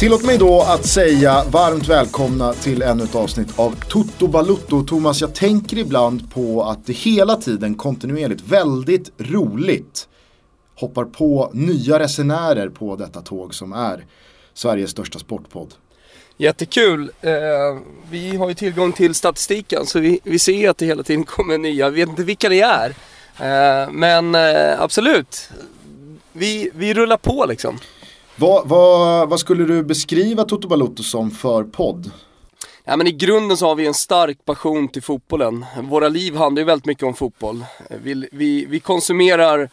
Tillåt mig då att säga varmt välkomna till ännu ett avsnitt av Toto Balutto. Thomas, jag tänker ibland på att det hela tiden kontinuerligt väldigt roligt hoppar på nya resenärer på detta tåg som är Sveriges största sportpodd. Jättekul. Eh, vi har ju tillgång till statistiken så vi, vi ser att det hela tiden kommer nya. Vi vet inte vilka det är. Eh, men eh, absolut. Vi, vi rullar på liksom. Vad, vad, vad skulle du beskriva Toto Balotto som för podd? Ja, men I grunden så har vi en stark passion till fotbollen. Våra liv handlar ju väldigt mycket om fotboll. Eh, vi, vi, vi konsumerar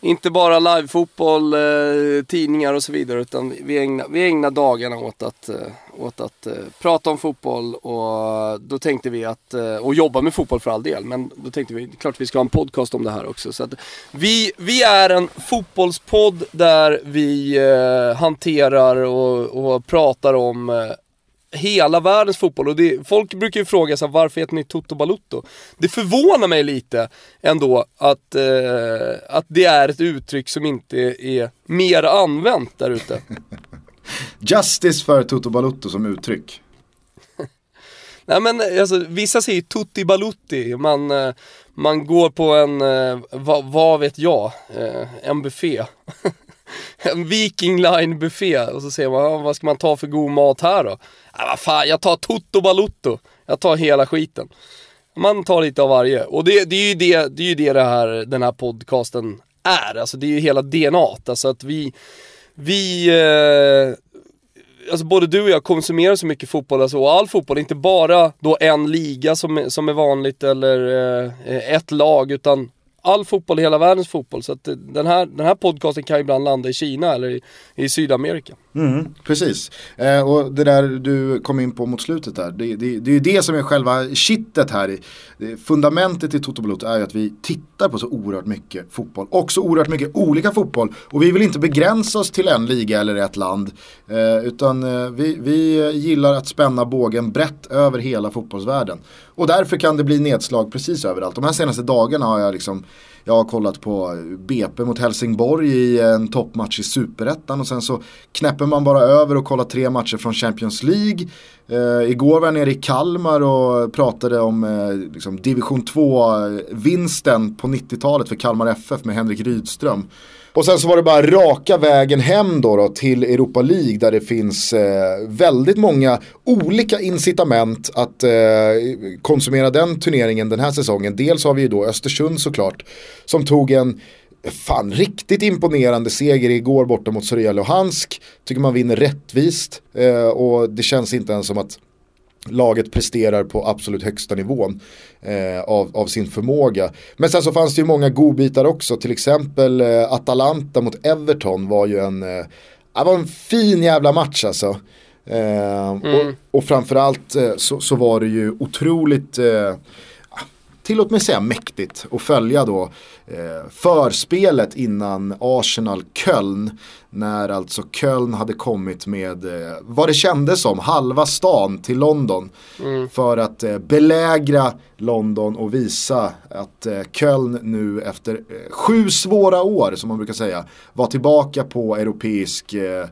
inte bara livefotboll, eh, tidningar och så vidare utan vi ägnar, vi ägnar dagarna åt att, eh, åt att eh, prata om fotboll och då tänkte vi att, eh, och jobba med fotboll för all del, men då tänkte vi klart vi ska ha en podcast om det här också. Så att vi, vi är en fotbollspodd där vi eh, hanterar och, och pratar om eh, hela världens fotboll och det, folk brukar ju fråga sig varför heter ni Toto Balutto? Det förvånar mig lite ändå att, eh, att det är ett uttryck som inte är mer använt där ute. Justice för Toto Balutto som uttryck. Nej men alltså, vissa säger Tutti Balutti, man, eh, man går på en, eh, vad, vad vet jag, eh, en buffé. en Viking Line buffé och så säger man, vad ska man ta för god mat här då? Ja, vad fan, jag tar Toto Balutto. Jag tar hela skiten. Man tar lite av varje. Och det, det är ju det, det, är ju det, det här, den här podcasten är. Alltså det är ju hela DNAt. Alltså att vi, vi eh, alltså både du och jag konsumerar så mycket fotboll, alltså, och all fotboll, inte bara då en liga som, är- som är vanligt eller eh, ett lag, utan all fotboll, hela världens fotboll. Så att den här, den här podcasten kan ibland landa i Kina eller i, i Sydamerika. Mm, precis. Eh, och det där du kom in på mot slutet där, det, det, det är ju det som är själva kittet här. Det, fundamentet i Toto Balotto är ju att vi tittar på så oerhört mycket fotboll och så oerhört mycket olika fotboll. Och vi vill inte begränsa oss till en liga eller ett land. Eh, utan eh, vi, vi gillar att spänna bågen brett över hela fotbollsvärlden. Och därför kan det bli nedslag precis överallt. De här senaste dagarna har jag liksom jag har kollat på BP mot Helsingborg i en toppmatch i Superettan och sen så knäpper man bara över och kollar tre matcher från Champions League. Eh, igår var jag nere i Kalmar och pratade om eh, liksom division 2-vinsten på 90-talet för Kalmar FF med Henrik Rydström. Och sen så var det bara raka vägen hem då, då till Europa League där det finns eh, väldigt många olika incitament att eh, konsumera den turneringen den här säsongen. Dels har vi ju då Östersund såklart som tog en fan riktigt imponerande seger igår borta mot Sorja Luhansk. Tycker man vinner rättvist eh, och det känns inte ens som att laget presterar på absolut högsta nivån eh, av, av sin förmåga. Men sen så fanns det ju många godbitar också, till exempel eh, Atalanta mot Everton var ju en, eh, det var en fin jävla match alltså. Eh, och, och framförallt eh, så, så var det ju otroligt eh, tillåt mig säga mäktigt att följa då eh, förspelet innan Arsenal-Köln. När alltså Köln hade kommit med eh, vad det kändes som halva stan till London. För att eh, belägra London och visa att eh, Köln nu efter eh, sju svåra år som man brukar säga var tillbaka på europeisk eh,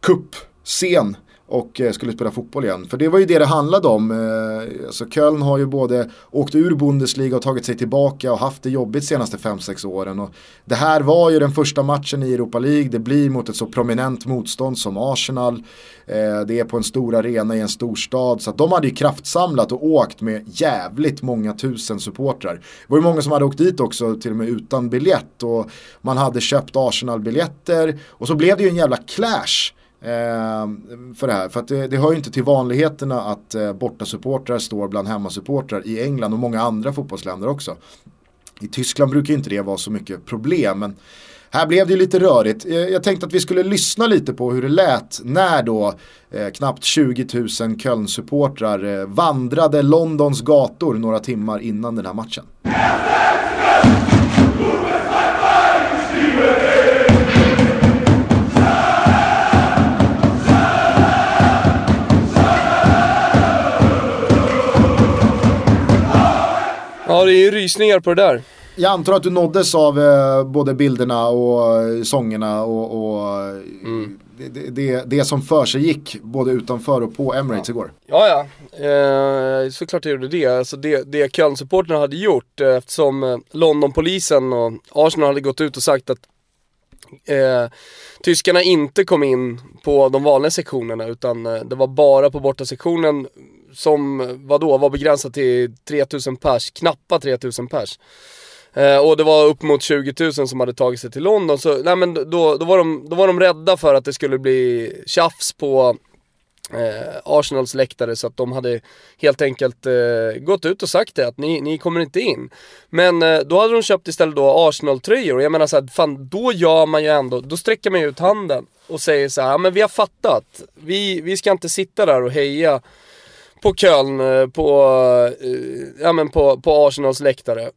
cupscen och eh, skulle spela fotboll igen. För det var ju det det handlade om. Eh, alltså Köln har ju både åkt ur Bundesliga och tagit sig tillbaka och haft det jobbigt senaste 5-6 åren. Och det här var ju den första matchen i Europa League. Det blir mot ett så prominent motstånd som Arsenal. Eh, det är på en stor arena i en stor stad. Så att de hade ju kraftsamlat och åkt med jävligt många tusen supportrar. Det var ju många som hade åkt dit också till och med utan biljett. Och man hade köpt Arsenal-biljetter. Och så blev det ju en jävla clash Ehm, för det här. För att det, det hör ju inte till vanligheterna att eh, bortasupportrar står bland hemmasupportrar i England och många andra fotbollsländer också. I Tyskland brukar ju inte det vara så mycket problem. Men här blev det ju lite rörigt. Eh, Jag tänkte att vi skulle lyssna lite på hur det lät när då eh, knappt 20 000 Köln-supportrar eh, vandrade Londons gator några timmar innan den här matchen. Ja, det är ju rysningar på det där. Jag antar att du nåddes av eh, både bilderna och eh, sångerna och, och mm. det, det, det, som för sig gick både utanför och på Emirates ja. igår. Ja, ja. Eh, såklart jag gjorde det. Alltså det, det Köln-supporterna hade gjort eh, eftersom eh, Londonpolisen och Arsenal hade gått ut och sagt att eh, tyskarna inte kom in på de vanliga sektionerna utan eh, det var bara på borta sektionen som, vadå, var begränsat till 3000 pers, knappa 3000 pers. Eh, och det var upp mot 20 000 som hade tagit sig till London, så nej, men då, då, var de, då var de rädda för att det skulle bli tjafs på eh, Arsenals läktare så att de hade helt enkelt eh, gått ut och sagt det att ni, ni kommer inte in. Men eh, då hade de köpt istället då Arsenal-tröjor och jag menar såhär, fan då gör man ju ändå, då sträcker man ju ut handen och säger så här, ja men vi har fattat, vi, vi ska inte sitta där och heja på Köln, eh, på, eh, ja, men på, på Arsenals läktare.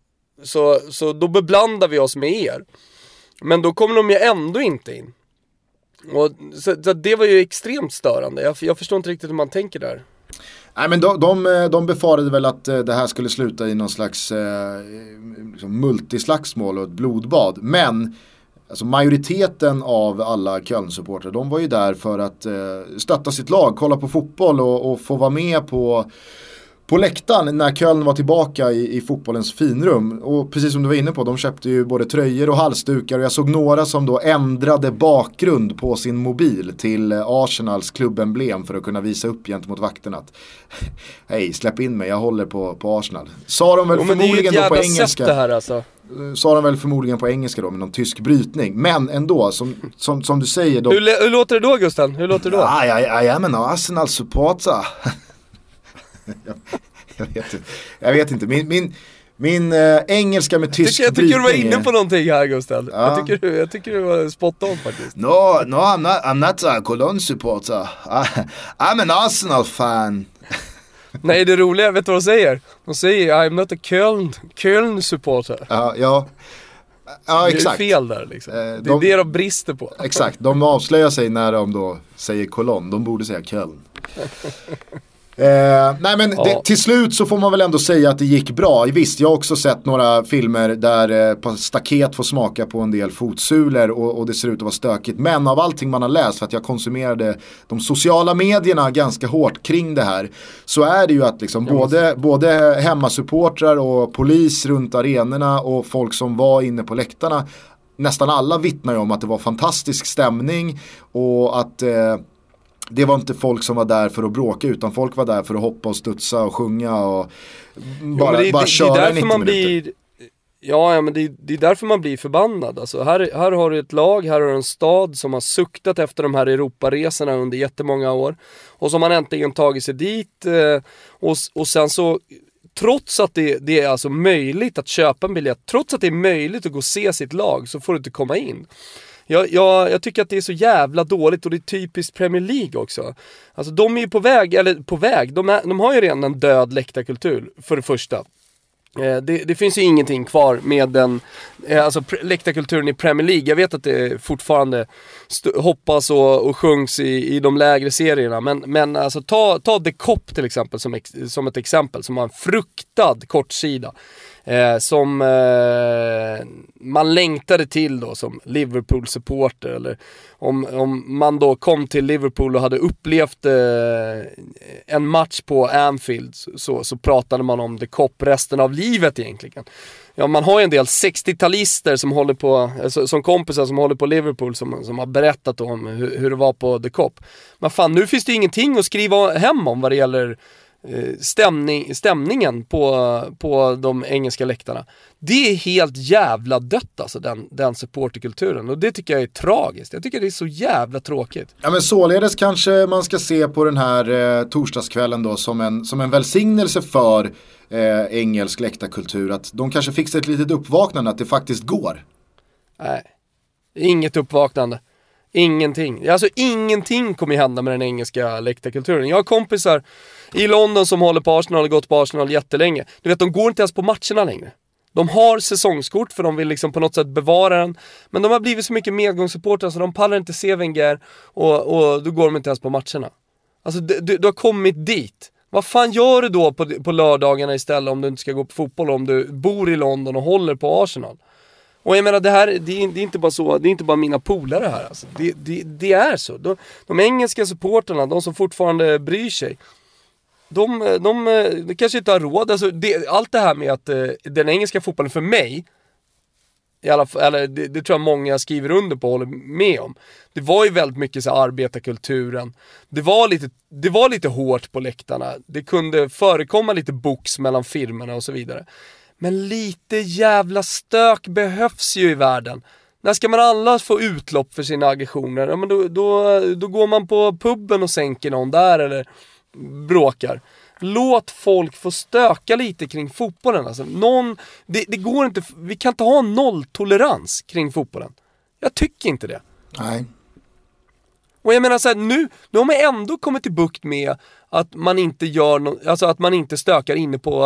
Så, så då beblandar vi oss med er. Men då kommer de ju ändå inte in. Och, så, så det var ju extremt störande. Jag, jag, förstår inte riktigt hur man tänker där. Nej men de, de, eh, de befarade väl att det här skulle sluta i någon slags eh, liksom multislagsmål och ett blodbad. Men Alltså majoriteten av alla Köln-supportrar, de var ju där för att eh, stötta sitt lag, kolla på fotboll och, och få vara med på på läktaren när Köln var tillbaka i, i fotbollens finrum. Och precis som du var inne på, de köpte ju både tröjor och halsdukar. Och jag såg några som då ändrade bakgrund på sin mobil till Arsenals klubbemblem för att kunna visa upp gentemot vakterna att hej, släpp in mig, jag håller på, på Arsenal. Sa de väl jo, förmodligen då på engelska. Det här alltså. Sa de väl förmodligen på engelska då med någon tysk brytning. Men ändå, som, som, som du säger. Då... Hur, hur låter det då Gusten? Hur låter det då? Ja, jag, jag är en Arsenal-supporter. jag, jag, vet inte. Jag vet inte. Min, min, min äh, engelska med tysk jag tycker, jag tycker du var inne på någonting här Gustav. Ja. Jag, tycker, jag tycker du var spot on faktiskt. No, no I'm not, I'm not a Cologne supporter. I'm an Arsenal fan. Nej det roliga, vet du vad de säger? De säger I'm not a Köln, Köln supporter. Ja, ja. Ja exakt. Det är fel där liksom. Eh, det är de, det de brister på. Exakt, de avslöjar sig när de då säger Cologne. De borde säga Köln. Eh, nej men ja. det, till slut så får man väl ändå säga att det gick bra. Visst, jag har också sett några filmer där eh, staket får smaka på en del fotsulor och, och, det ser ut att vara stökigt. Men av allting man har läst, för att jag konsumerade de sociala medierna ganska hårt kring det här, så är det ju att liksom både, både hemmasupportrar och polis runt arenorna och folk som var inne på läktarna nästan alla vittnar ju om att det var fantastisk stämning och att eh, det var inte folk som var där för att bråka utan folk var där för att hoppa och studsa och sjunga och bara, jo, det, bara det, köra det är 90 man minuter. Blir, ja, ja, men det, det, är därför man blir förbannad. Alltså, här, här har du ett lag, här har du en stad som har suktat efter de här Europaresorna under jättemånga år. Och som har äntligen tagit sig dit eh, och, och sen så Trots att det, det, är alltså möjligt att köpa en biljett, trots att det är möjligt att gå och se sitt lag så får du inte komma in. Jag, jag, jag tycker att det är så jävla dåligt och det är typiskt Premier League också. Alltså de är ju på väg, eller på väg, de, är, de har ju redan en död läktarkultur för det första. Eh, det, det, finns ju ingenting kvar med den, eh, alltså läktarkulturen i Premier League. Jag vet att det fortfarande hoppas och, och sjungs i, i de lägre serierna. Men, men alltså ta, ta The Cop till exempel som, ex, som ett exempel, som har en fruktad kortsida eh, som eh, man längtade till då som Liverpool-supporter. Eller om, om man då kom till Liverpool och hade upplevt eh, en match på Anfield så, så pratade man om The Cop resten av livet egentligen. Ja, man har ju en del 60-talister som håller på, alltså, som kompisar som håller på Liverpool som, som har berättat om hur, hur det var på The Cop. Men fan, nu finns det ju ingenting att skriva hem om vad det gäller stämning, stämningen på, på de engelska läktarna. Det är helt jävla dött alltså den, den supporterkulturen och det tycker jag är tragiskt. Jag tycker det är så jävla tråkigt. Ja men således kanske man ska se på den här eh, torsdagskvällen då som en, som en välsignelse för eh, engelsk läktarkultur. Att de kanske fixar ett litet uppvaknande att det faktiskt går. Nej, inget uppvaknande. Ingenting. Alltså ingenting kommer hända med den engelska läktarkulturen. Jag har kompisar i London som håller på Arsenal och gått på Arsenal jättelänge. Du vet, de går inte ens på matcherna längre. De har säsongskort för de vill liksom på något sätt bevara den. Men de har blivit så mycket medgångssupportrar så de pallar inte se Wenger och, och då går de inte ens på matcherna. Alltså du, du har kommit dit. Vad fan gör du då på, på lördagarna istället om du inte ska gå på fotboll, om du bor i London och håller på Arsenal? Och jag menar det här, det är, det är inte bara så, det är inte bara mina polare här alltså. Det, det, det är så. De, de engelska supporterna, de som fortfarande bryr sig, de, de, de kanske inte har råd. Alltså det, allt det här med att eh, den engelska fotbollen för mig, i alla fall, eller det, det, tror jag många skriver under på och håller med om. Det var ju väldigt mycket så arbetarkulturen. Det var, lite, det var lite hårt på läktarna. Det kunde förekomma lite box mellan firmorna och så vidare. Men lite jävla stök behövs ju i världen. När ska man alla få utlopp för sina aggressioner? Ja, men då, då, då går man på puben och sänker någon där eller bråkar. Låt folk få stöka lite kring fotbollen. Alltså, någon, det, det går inte, vi kan inte ha nolltolerans kring fotbollen. Jag tycker inte det. Nej. Och jag menar så här, nu, nu har man ändå kommit till bukt med att man inte gör no alltså att man inte stökar inne på,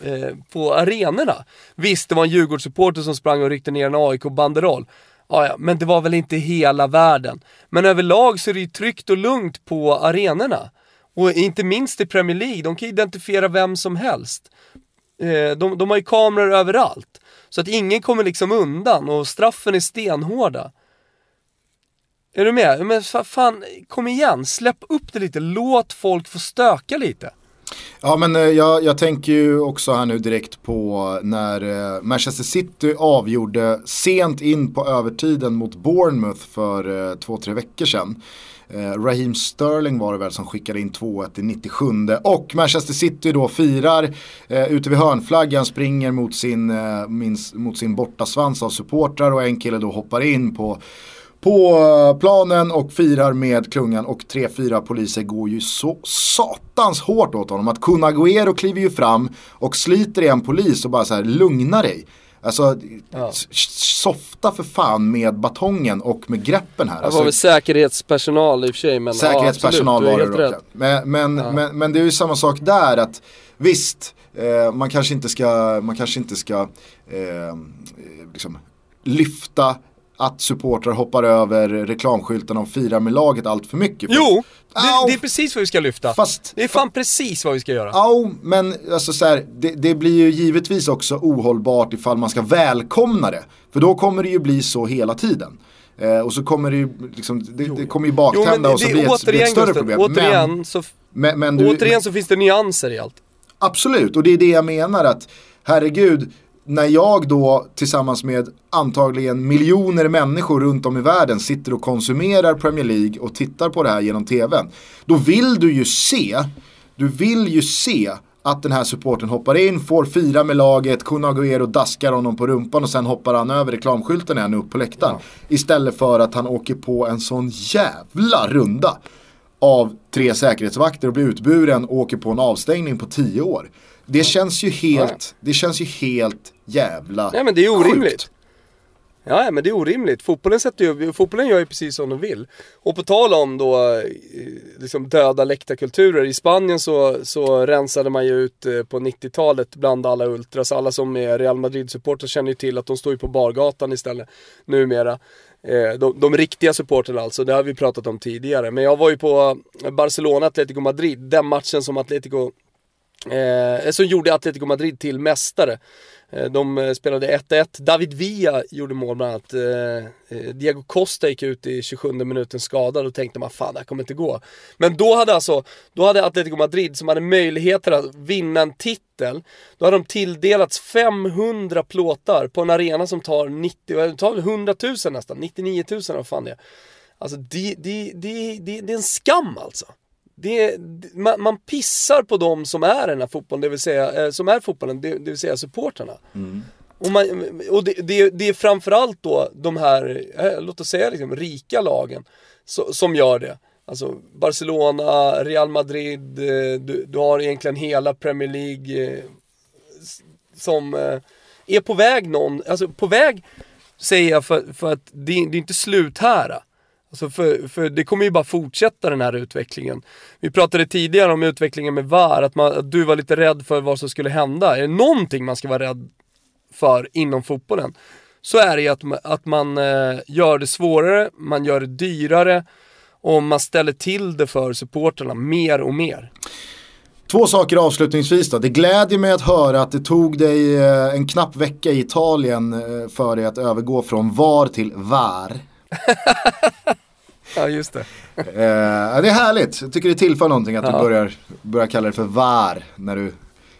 eh, på arenorna. Visst, det var en Djurgårdssupporter som sprang och ryckte ner en AIK-banderoll. Ja, men det var väl inte hela världen. Men överlag så är det ju tryggt och lugnt på arenorna. Och inte minst i Premier League, de kan identifiera vem som helst. Eh, de, de har ju kameror överallt. Så att ingen kommer liksom undan och straffen är stenhårda. Är du med? Men fan, kom igen, släpp upp det lite, låt folk få stöka lite. Ja men eh, jag, jag, tänker ju också här nu direkt på när eh, Manchester City avgjorde sent in på övertiden mot Bournemouth för två, tre veckor sedan. Eh, Raheem Sterling var det väl som skickade in 2-1 i 97 och Manchester City då firar eh, ute vid hörnflaggan, springer mot sin, eh, minst, mot sin bortasvans av supportrar och en kille då hoppar in på på eh, planen och firar med klungan och tre, fyra poliser går ju så satans hårt åt honom. Att Kun Agüero kliver ju fram och sliter i en polis och bara så här lugna dig. Alltså, ja. softa för fan med batongen och med greppen här. Det var alltså, väl säkerhetspersonal i och för sig. Men säkerhetspersonal ja, var det dock. Men, men, ja. men, men, det är ju samma sak där att visst, eh, man kanske inte ska, man kanske inte ska eh, liksom, lyfta att supportrar hoppar över reklamskyltarna och firar med laget allt för mycket. Jo, det, det, är precis vad vi ska lyfta. Fast, det är fan precis vad vi ska göra. Ja, men alltså så här, det, det, blir ju givetvis också ohållbart ifall man ska välkomna det. För då kommer det ju bli så hela tiden. Eh, och så kommer det ju, liksom, det, det kommer ju baktända jo, och så blir det, ett, ett större problem. Återigen, men, så, men, men du, återigen så finns det nyanser i allt. Absolut, och det är det jag menar att herregud, när jag då tillsammans med antagligen miljoner människor runt om i världen sitter och konsumerar Premier League och tittar på det här genom tvn. Då vill du ju se, du vill ju se att den här supporten hoppar in, får fira med laget, Kun Agüero daskar honom på rumpan och sen hoppar han över reklamskylten igen upp på läktaren. Ja. Istället för att han åker på en sån jävla runda av tre säkerhetsvakter och blir utburen och åker på en avstängning på tio år. Det känns ju helt, det känns ju helt jävla Nej men det är orimligt. Sjukt. Ja, men det är orimligt. Fotbollen, sätter ju, fotbollen gör ju precis som de vill. Och på tal om då eh, liksom döda läktarkulturer. I Spanien så, så rensade man ju ut eh, på 90-talet bland alla ultras. Alla som är Real Madrid-supportrar känner ju till att de står ju på bargatan istället numera. Eh, de, de riktiga supporterna alltså, det har vi pratat om tidigare. Men jag var ju på Barcelona, Atletico Madrid, den matchen som Atletico Eh, som gjorde Atletico Madrid till mästare. Eh, de eh, spelade 1-1. David Villa gjorde mål bland annat. Eh, eh Diego Costa gick ut i 27 minuten skadad och tänkte man fan det här kommer inte gå. Men då hade alltså, då hade Atletico Madrid som hade möjligheter att vinna en titel. Då hade de tilldelats 500 plåtar på en arena som tar 90, eh, tar 100 000 nästan, 99 000 vad fan det är. Alltså det, det, det, det, det är en skam alltså det, man, man, pissar på de som är den här fotbollen, det vill säga, eh, som är fotbollen, det, det vill säga supporterna. Mm. Och, man, och det, det, det, är framförallt då de här, eh, låt oss säga liksom, rika lagen so, som gör det. Alltså Barcelona, Real Madrid, eh, du, du har egentligen hela Premier League som är på väg någon, alltså på väg säger jag för, för att det, det är inte slut här. Alltså för, för det kommer ju bara fortsätta den här utvecklingen. Vi pratade tidigare om utvecklingen med VAR, att, man, att du var lite rädd för vad som skulle hända. Är det någonting man ska vara rädd för inom fotbollen så är det ju att, att man eh, gör det svårare, man gör det dyrare och man ställer till det för supporterna mer och mer. Två saker avslutningsvis då. Det glädjer mig att höra att det tog dig eh, en knapp vecka i Italien eh, för dig att övergå från VAR till VAR. ja, just det. Eh, det är härligt. Jag tycker det tillför någonting att ja. du börjar, börjar kalla det för VAR när du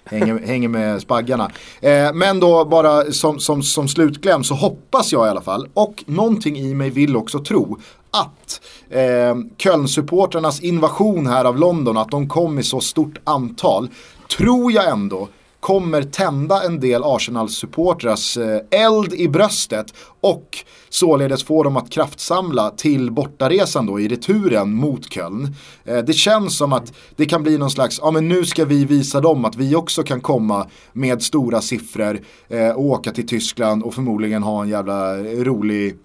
hänger, hänger med spaggarna. Eh, men då bara som, som, som slutkläm så hoppas jag i alla fall, och någonting i mig vill också tro, att eh, Köln-supportrarnas invasion här av London, att de kom i så stort antal, tror jag ändå kommer tända en del Arsenal-supportrars eh, eld i bröstet och således få dem att kraftsamla till bortaresan då i returen mot Köln. Eh, det känns som att det kan bli någon slags, ja men nu ska vi visa dem att vi också kan komma med stora siffror eh, och åka till Tyskland och förmodligen ha en jävla rolig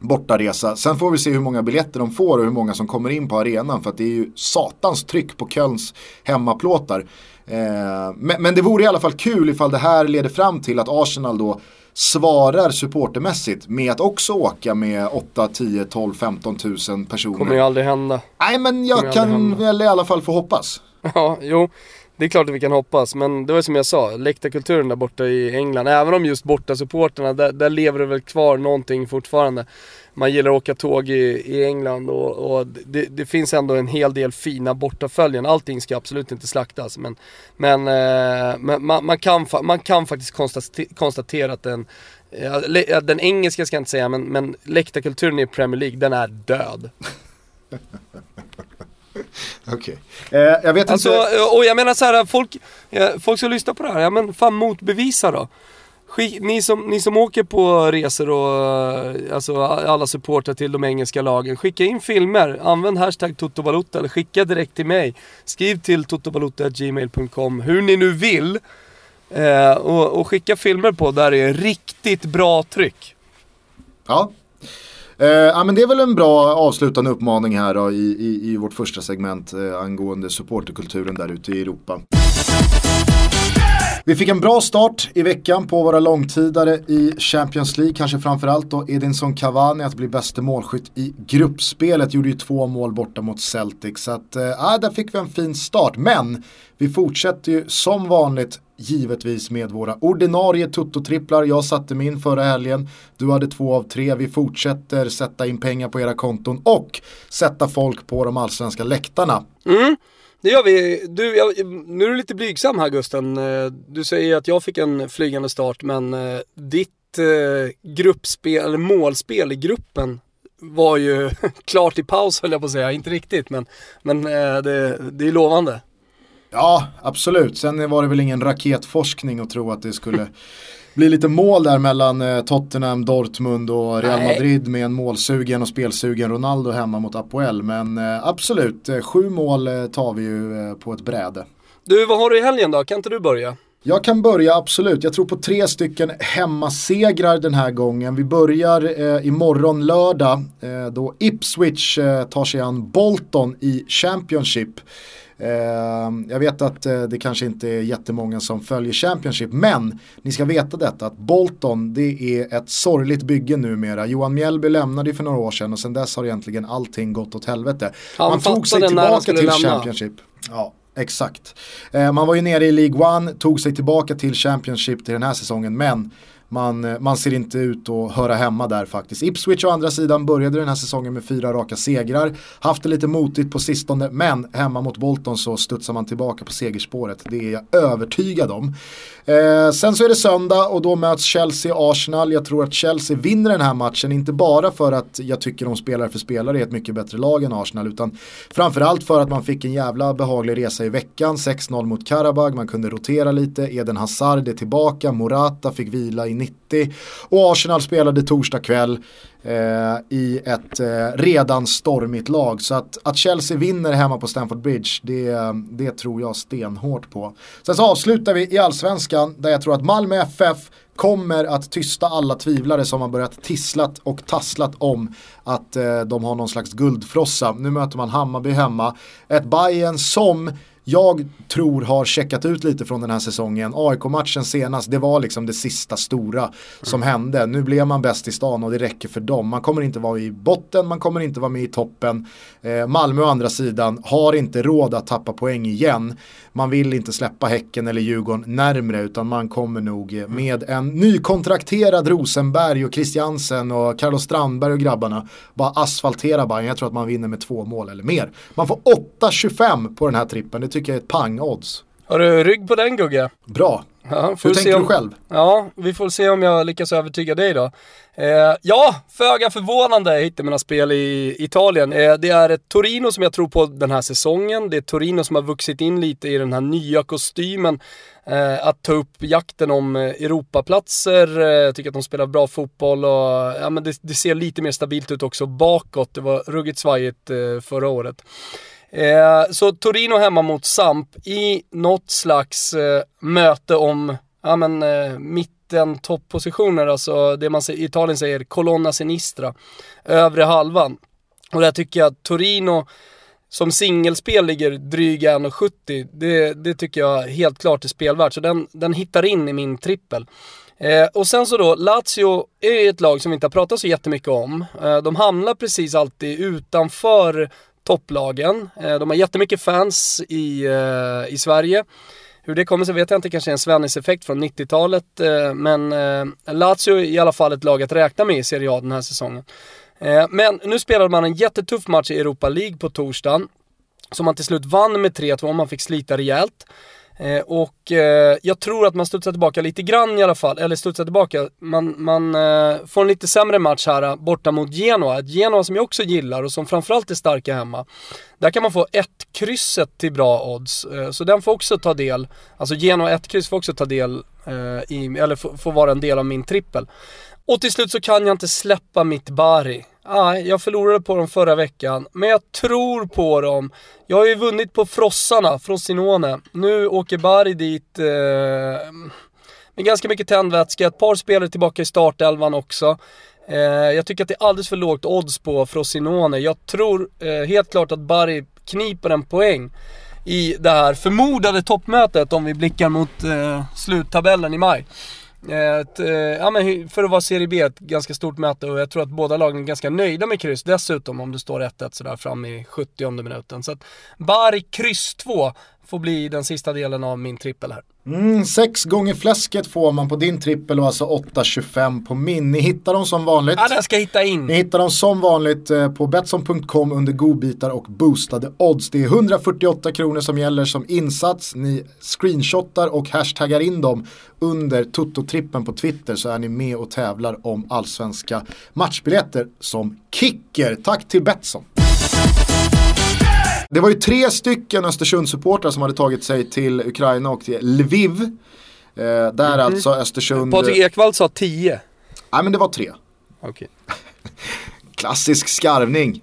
bortaresa. Sen får vi se hur många biljetter de får och hur många som kommer in på arenan för att det är ju satans tryck på Kölns hemmaplåtar. Eh, men, men, det vore i alla fall kul ifall det här leder fram till att Arsenal då svarar supportermässigt med att också åka med 8, 10, 12, 15 tusen personer. Kommer ju aldrig hända. Nej men jag kan väl i alla fall få hoppas. Ja, jo. Det är klart att vi kan hoppas, men det var som jag sa, läktarkulturen där borta i England, även om just borta supporterna där, där lever det väl kvar någonting fortfarande man gillar att åka tåg i, i England och, och det, det, finns ändå en hel del fina bortaföljen. Allting ska absolut inte slaktas men, men, eh, men man, man, kan, man kan faktiskt konstatera att den, ja, den engelska ska jag inte säga men, men läktarkulturen i Premier League den är död. Okej. Okay. Eh, jag vet alltså, inte. Och jag menar så här, folk, folk ska lyssna på det här. Ja men fan motbevisa då. Skick, ni, som, ni som åker på resor och alltså, alla supportrar till de engelska lagen, skicka in filmer, använd hashtag totobalutta eller skicka direkt till mig. Skriv till totobalutta.gmail.com hur ni nu vill. Eh, och, och, skicka filmer på där det är riktigt bra tryck. Ja. Eh, ja men det är väl en bra avslutande uppmaning här då, i, i, i vårt första segment eh, angående supporterkulturen där ute i Europa. Vi fick en bra start i veckan på våra långtidare i Champions League. Kanske framförallt då Edinson Cavani att bli bäste målskytt i gruppspelet. Gjorde ju två mål borta mot Celtic. Så att, äh, där fick vi en fin start. Men vi fortsätter ju som vanligt givetvis med våra ordinarie tuttotripplar. Jag satte min förra helgen, du hade två av tre. Vi fortsätter sätta in pengar på era konton och sätta folk på de allsvenska läktarna. Mm. Det gör vi. Du, jag, nu är du lite blygsam här Gusten. Eh, du säger att jag fick en flygande start men eh, ditt eh, gruppspel, eller målspel i gruppen var ju klart i paus höll jag på att säga. Inte riktigt men, men det, det är lovande. Ja, absolut. Sen var det väl ingen raketforskning att tro att det skulle blir lite mål där mellan eh, Tottenham, Dortmund och Real. Madrid med en målsugen och spelsugen Ronaldo hemma mot Apoel. Men eh, absolut, eh, sju mål tar vi ju på ett bräde. Du, vad har du i helgen då? Kan inte du börja? Jag kan börja absolut. Jag tror på tre stycken hemmasegrar den här gången. Vi börjar eh, imorgon lördag eh, då Ipswich eh, tar sig an Bolton i Championship. Ehm, jag vet att eh, det kanske inte är jättemånga som följer Championship men ni ska veta detta att Bolton det är ett sorgligt bygge numera. Johan Mjällby lämnade för några år sedan och sedan dess har egentligen allting gått åt helvete. Han Man tog sig tillbaka till lämna. Championship. Ja, Exakt. Ehm, man var ju nere i League One, tog sig tillbaka till Championship till den här säsongen men man, eh, man ser inte ut att höra hemma där faktiskt. Ipswich å andra sidan började den här säsongen med fyra raka segrar. Haft det lite motigt på sistone men hemma mot Bolton så studsar man tillbaka på segerspåret. Det är jag övertygad om. Eh, sen så är det söndag och då möts Chelsea och Arsenal. Jag tror att Chelsea vinner den här matchen, inte bara för att jag tycker de spelare för spelare är ett mycket bättre lag än Arsenal, utan framförallt för att man fick en jävla behaglig resa i veckan. 6-0 mot Karabag, man kunde rotera lite, Eden Hazard är tillbaka, Morata fick vila i 90 och Arsenal spelade torsdag kväll eh, i ett eh, redan stormigt lag. Så att, att Chelsea vinner hemma på Stamford Bridge, det, det tror jag stenhårt på. Sen så avslutar vi i allsvenskan där jag tror att Malmö FF kommer att tysta alla tvivlare som har börjat tisslat och tasslat om att eh, de har någon slags guldfrossa. Nu möter man Hammarby hemma. Ett Bayern som jag tror har checkat ut lite från den här säsongen. AIK-matchen senast, det var liksom det sista stora som hände. Nu blev man bäst i stan och det räcker för dem. Man kommer inte vara i botten, man kommer inte vara med i toppen. Eh, Malmö å andra sidan har inte råd att tappa poäng igen. Man vill inte släppa Häcken eller Djurgården närmre utan man kommer nog med en nykontrakterad Rosenberg och Christiansen och Carlos Strandberg och grabbarna bara asfaltera Bayern. Jag tror att man vinner med två mål eller mer. Man får 8-25 på den här trippen, tycker jag är ett pang-odds. Har du rygg på den Gugge? Bra. Ja, Hur tänker om, du själv? Ja, vi får se om jag lyckas övertyga dig då. Eh, ja, föga förvånande hittar mina spel i Italien. Eh, det är ett Torino som jag tror på den här säsongen. Det är Torino som har vuxit in lite i den här nya kostymen. Eh, att ta upp jakten om eh, Europaplatser. Eh, jag tycker att de spelar bra fotboll och ja, men det, det, ser lite mer stabilt ut också bakåt. Det var ruggigt svajigt eh, förra året. Eh, så Torino hemma mot Samp i något slags eh, möte om, ja men eh, mitten toppositioner, alltså det man i Italien säger colonna sinistra, övre halvan. Och där tycker jag att Torino som singelspel ligger dryga 1,70. Det, det tycker jag helt klart är spelvärt, så den, den hittar in i min trippel. Eh, och sen så då, Lazio är ett lag som vi inte har pratat så jättemycket om. Eh, de hamnar precis alltid utanför topplagen. Eh, de har jättemycket fans i, eh, i Sverige. Hur det kommer sig vet jag inte, kanske en Svennis-effekt från 90-talet. Eh, men Lazio är i alla fall ett lag att räkna med i Serie A den här säsongen. Men nu spelade man en jättetuff match i Europa League på torsdagen. Som man till slut vann med 3-2, man fick slita rejält. Eh, och eh, jag tror att man studsar tillbaka lite grann i alla fall, eller studsar tillbaka, man, man eh, får en lite sämre match här eh, borta mot Genoa. Ett Genoa som jag också gillar och som framförallt är starka hemma. Där kan man få ett krysset till bra odds, eh, så den får också ta del, alltså Genoa ett kryss får också ta del, eh, i, eller får, får vara en del av min trippel. Och till slut så kan jag inte släppa mitt Bari. Ah, jag förlorade på dem förra veckan, men jag tror på dem. Jag har ju vunnit på Frossarna, Frossinone. Nu åker Bari dit eh, med ganska mycket tändvätska. Ett par spelare tillbaka i startelvan också. Eh, jag tycker att det är alldeles för lågt odds på Frossinone. Jag tror eh, helt klart att Bari kniper en poäng i det här förmodade toppmötet om vi blickar mot eh, sluttabellen i maj. Eh, ett, eh, ja, men för att vara Serie B, ett ganska stort möte och jag tror att båda lagen är ganska nöjda med kryss dessutom om det står 1-1 sådär fram i 70 minuten. Så att Bari kryss 2 får bli den sista delen av min trippel här. Mm, sex gånger fläsket får man på din trippel och alltså 8,25 på min. Ni hittar dem som vanligt. Ja, den ska hitta in. Ni hittar dem som vanligt eh, på Betsson.com under godbitar och boostade odds. Det är 148 kronor som gäller som insats. Ni screenshotar och hashtaggar in dem under Toto-trippen på Twitter så är ni med och tävlar om allsvenska matchbiljetter som kicker. Tack till Betsson. Det var ju tre stycken Östersundssupportrar som hade tagit sig till Ukraina och till Lviv. Eh, där mm. alltså Östersund... Patrik Ekwall sa tio. Nej men det var tre. Okay. Klassisk skarvning.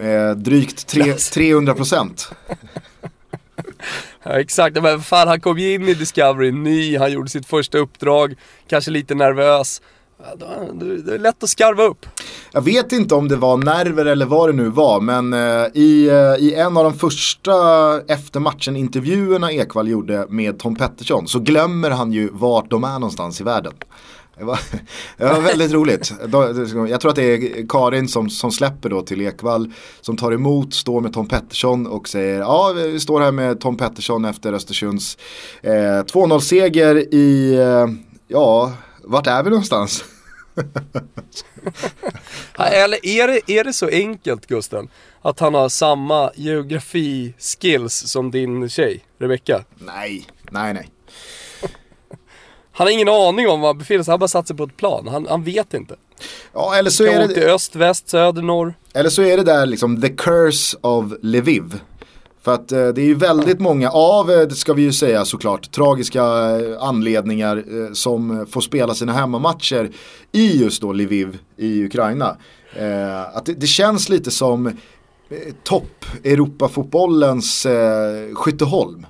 Eh, drygt tre, 300 procent. ja, exakt, men fan han kom ju in i Discovery ny, han gjorde sitt första uppdrag, kanske lite nervös. Det är lätt att skarva upp. Jag vet inte om det var nerver eller vad det nu var, men eh, i, eh, i en av de första efter matchen intervjuerna Ekvall gjorde med Tom Pettersson så glömmer han ju vart de är någonstans i världen. Det var, det var väldigt roligt. Jag tror att det är Karin som, som släpper då till Ekvall som tar emot, står med Tom Pettersson och säger ja vi står här med Tom Pettersson efter Östersunds eh, 2-0-seger i, eh, ja vart är vi någonstans? Eller är det, är det så enkelt Gusten? Att han har samma geografi-skills som din tjej, Rebecka? Nej, nej, nej. Han har ingen aning om var han befinner sig, han bara satt sig på ett plan. Han, han vet inte. Ja, eller så är det... till öst, väst, söder, norr. Eller så är det där liksom the curse of Lviv. För att eh, det är ju väldigt många av, eh, det ska vi ju säga såklart, tragiska eh, anledningar eh, som får spela sina hemmamatcher i just då Lviv i Ukraina. Eh, att det, det, känns lite som eh, topp Europafotbollens eh, Skytteholm.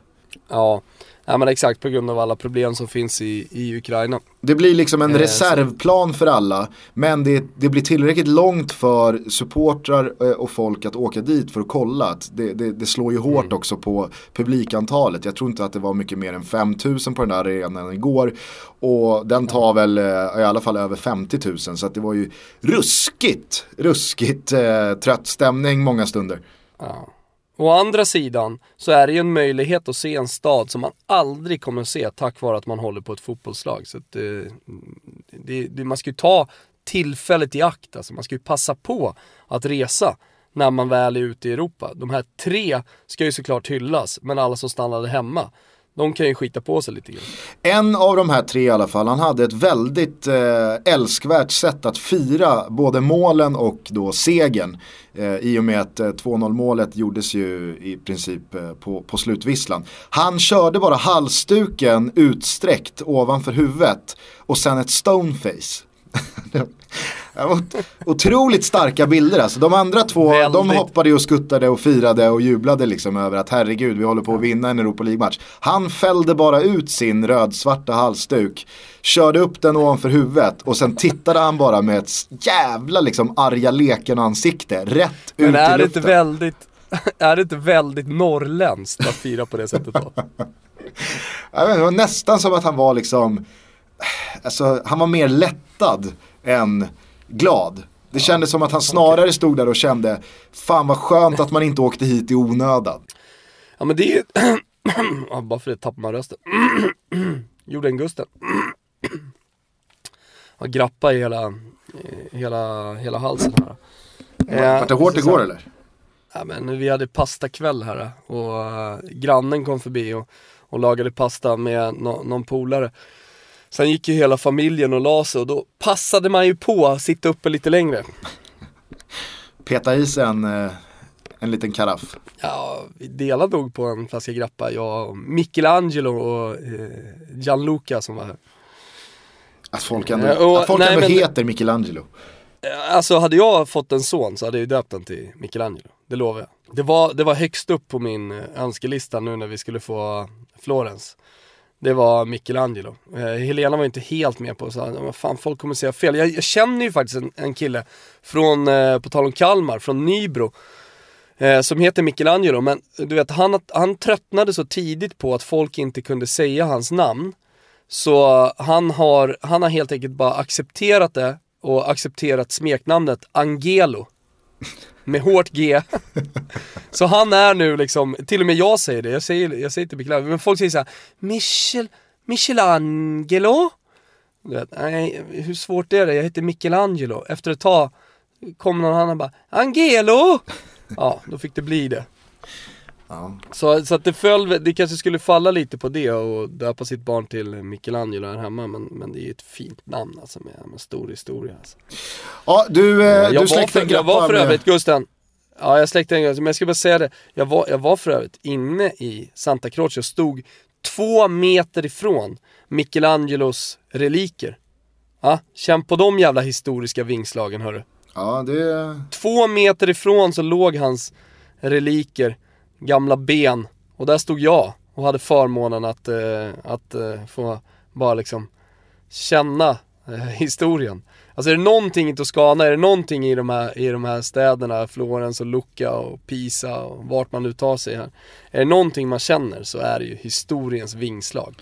Ja, Ja men exakt, på grund av alla problem som finns i, i Ukraina. Det blir liksom en Eh, reservplan för alla. Men det, det blir tillräckligt långt för supportrar eh, och folk att åka dit för att kolla. Det, det, det slår ju hårt Mm. också på publikantalet. Jag tror inte att det var mycket mer än 5000 på den där arenan igår. Och den tar väl eh, i alla fall över 50 000. Så det var ju ruskigt, ruskigt eh, trött stämning många stunder. Ja. Å andra sidan så är det ju en möjlighet att se en stad som man aldrig kommer att se tack vare att man håller på ett fotbollslag. Så att, eh, det, det, man ska ju ta tillfället i akt, alltså man ska ju passa på att resa när man väl är ute i Europa. De här tre ska ju såklart hyllas, men alla som stannade hemma, de kan ju skita på sig lite grann. En av de här tre i alla fall, han hade ett väldigt eh, älskvärt sätt att fira både målen och då segern. Eh, I och med att eh, 2-0 målet gjordes ju i princip eh, på, på slutvisslan. Han körde bara halsduken utsträckt ovanför huvudet och sen ett stoneface. Ot- Otroligt starka bilder alltså. De andra två, de Väldigt. hoppade ju och skuttade och firade och jublade liksom över att herregud, vi håller på att vinna en Europa League-match. Han fällde bara ut sin rödsvarta halsduk, körde upp den ovanför huvudet och sen tittade han bara med ett jävla liksom arga leken ansikte rätt ut Men i är det luften. inte väldigt, är det inte väldigt norrländskt att fira på det sättet då? Jag vet, det var nästan som att han var liksom, alltså han var mer lättad än glad. Det kändes som att han snarare stod där och kände, fan vad skönt att man inte åkte hit i onödan. Ja men det är ju, ja, bara för det tappar man rösten. Gjorde en Gusten. Har grappa i hela, i hela, hela halsen här. Eh, Vart det hårt igår eller? Ja men vi hade pastakväll här och eh, grannen kom förbi och, och lagade pasta med nå- någon polare. Sen gick ju hela familjen och la sig och då passade man ju på att sitta uppe lite längre. Peta i sig en, eh, en liten karaff. Ja, vi delade nog på en flaska grappa, jag och Michelangelo och eh, Gianluca som var här. Att folk ändå, Eh, och- att folk nej, ändå men- heter Michelangelo. Alltså hade jag fått en son så hade jag ju döpt den till Michelangelo, det lovar jag. Det var, det var högst upp på min önskelista nu när vi skulle få Florens. Det var Michelangelo. Eh, Helena var inte helt med på så vad fan folk kommer säga fel. Jag, jag känner ju faktiskt en, en kille från, eh, på tal om Kalmar, från Nybro. Eh, som heter Michelangelo, men du vet han, han tröttnade så tidigt på att folk inte kunde säga hans namn. Så han har, han har helt enkelt bara accepterat det och accepterat smeknamnet Angelo. Med hårt G. Så han är nu liksom, till och med jag säger det, jag säger, jag säger inte Michelangelo, men folk säger såhär Michel, Michelangelo? Du vet, nej, hur svårt är det? Jag heter Michelangelo. Efter ett tag kom någon annan och bara Angelo! Ja, då fick det bli det. Ja. Så, så att det föll, det kanske skulle falla lite på det och döpa sitt barn till Michelangelo här hemma men, men det är ju ett fint namn alltså med, med stor historia alltså. Ja, du, eh, jag, du var släckte en för, jag var för övrigt, Gusten, ja jag släckte en grappa, men jag ska bara säga det, jag var, jag var för övrigt inne i Santa Croce och stod två meter ifrån Michelangelos reliker. Ja, känn på de jävla historiska vingslagen hörru. Ja, det... Två meter ifrån så låg hans reliker, gamla ben. Och där stod jag och hade förmånen att, eh, att eh, få bara liksom känna eh, historien. Alltså är det någonting i Toscana, är det någonting i de här, i de här städerna, Florens och Lucca och Pisa och vart man nu tar sig här. Är det någonting man känner så är det ju historiens vingslag.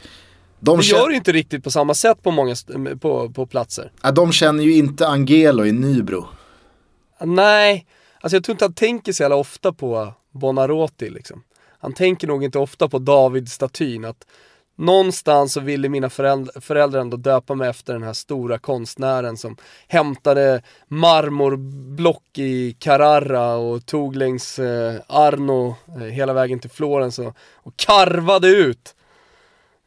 De, Det gör det inte riktigt på samma sätt på många på, på platser. ja, de känner ju inte Angelo i Nybro. Nej, alltså jag tror inte han tänker så jävla ofta på Bonarotti liksom. Han tänker nog inte ofta på David-statyn, att någonstans så ville mina föräldrar, föräldrar ändå döpa mig efter den här stora konstnären som hämtade marmorblock i Carrara och tog längs eh, Arno eh, hela vägen till Florens och, och karvade ut.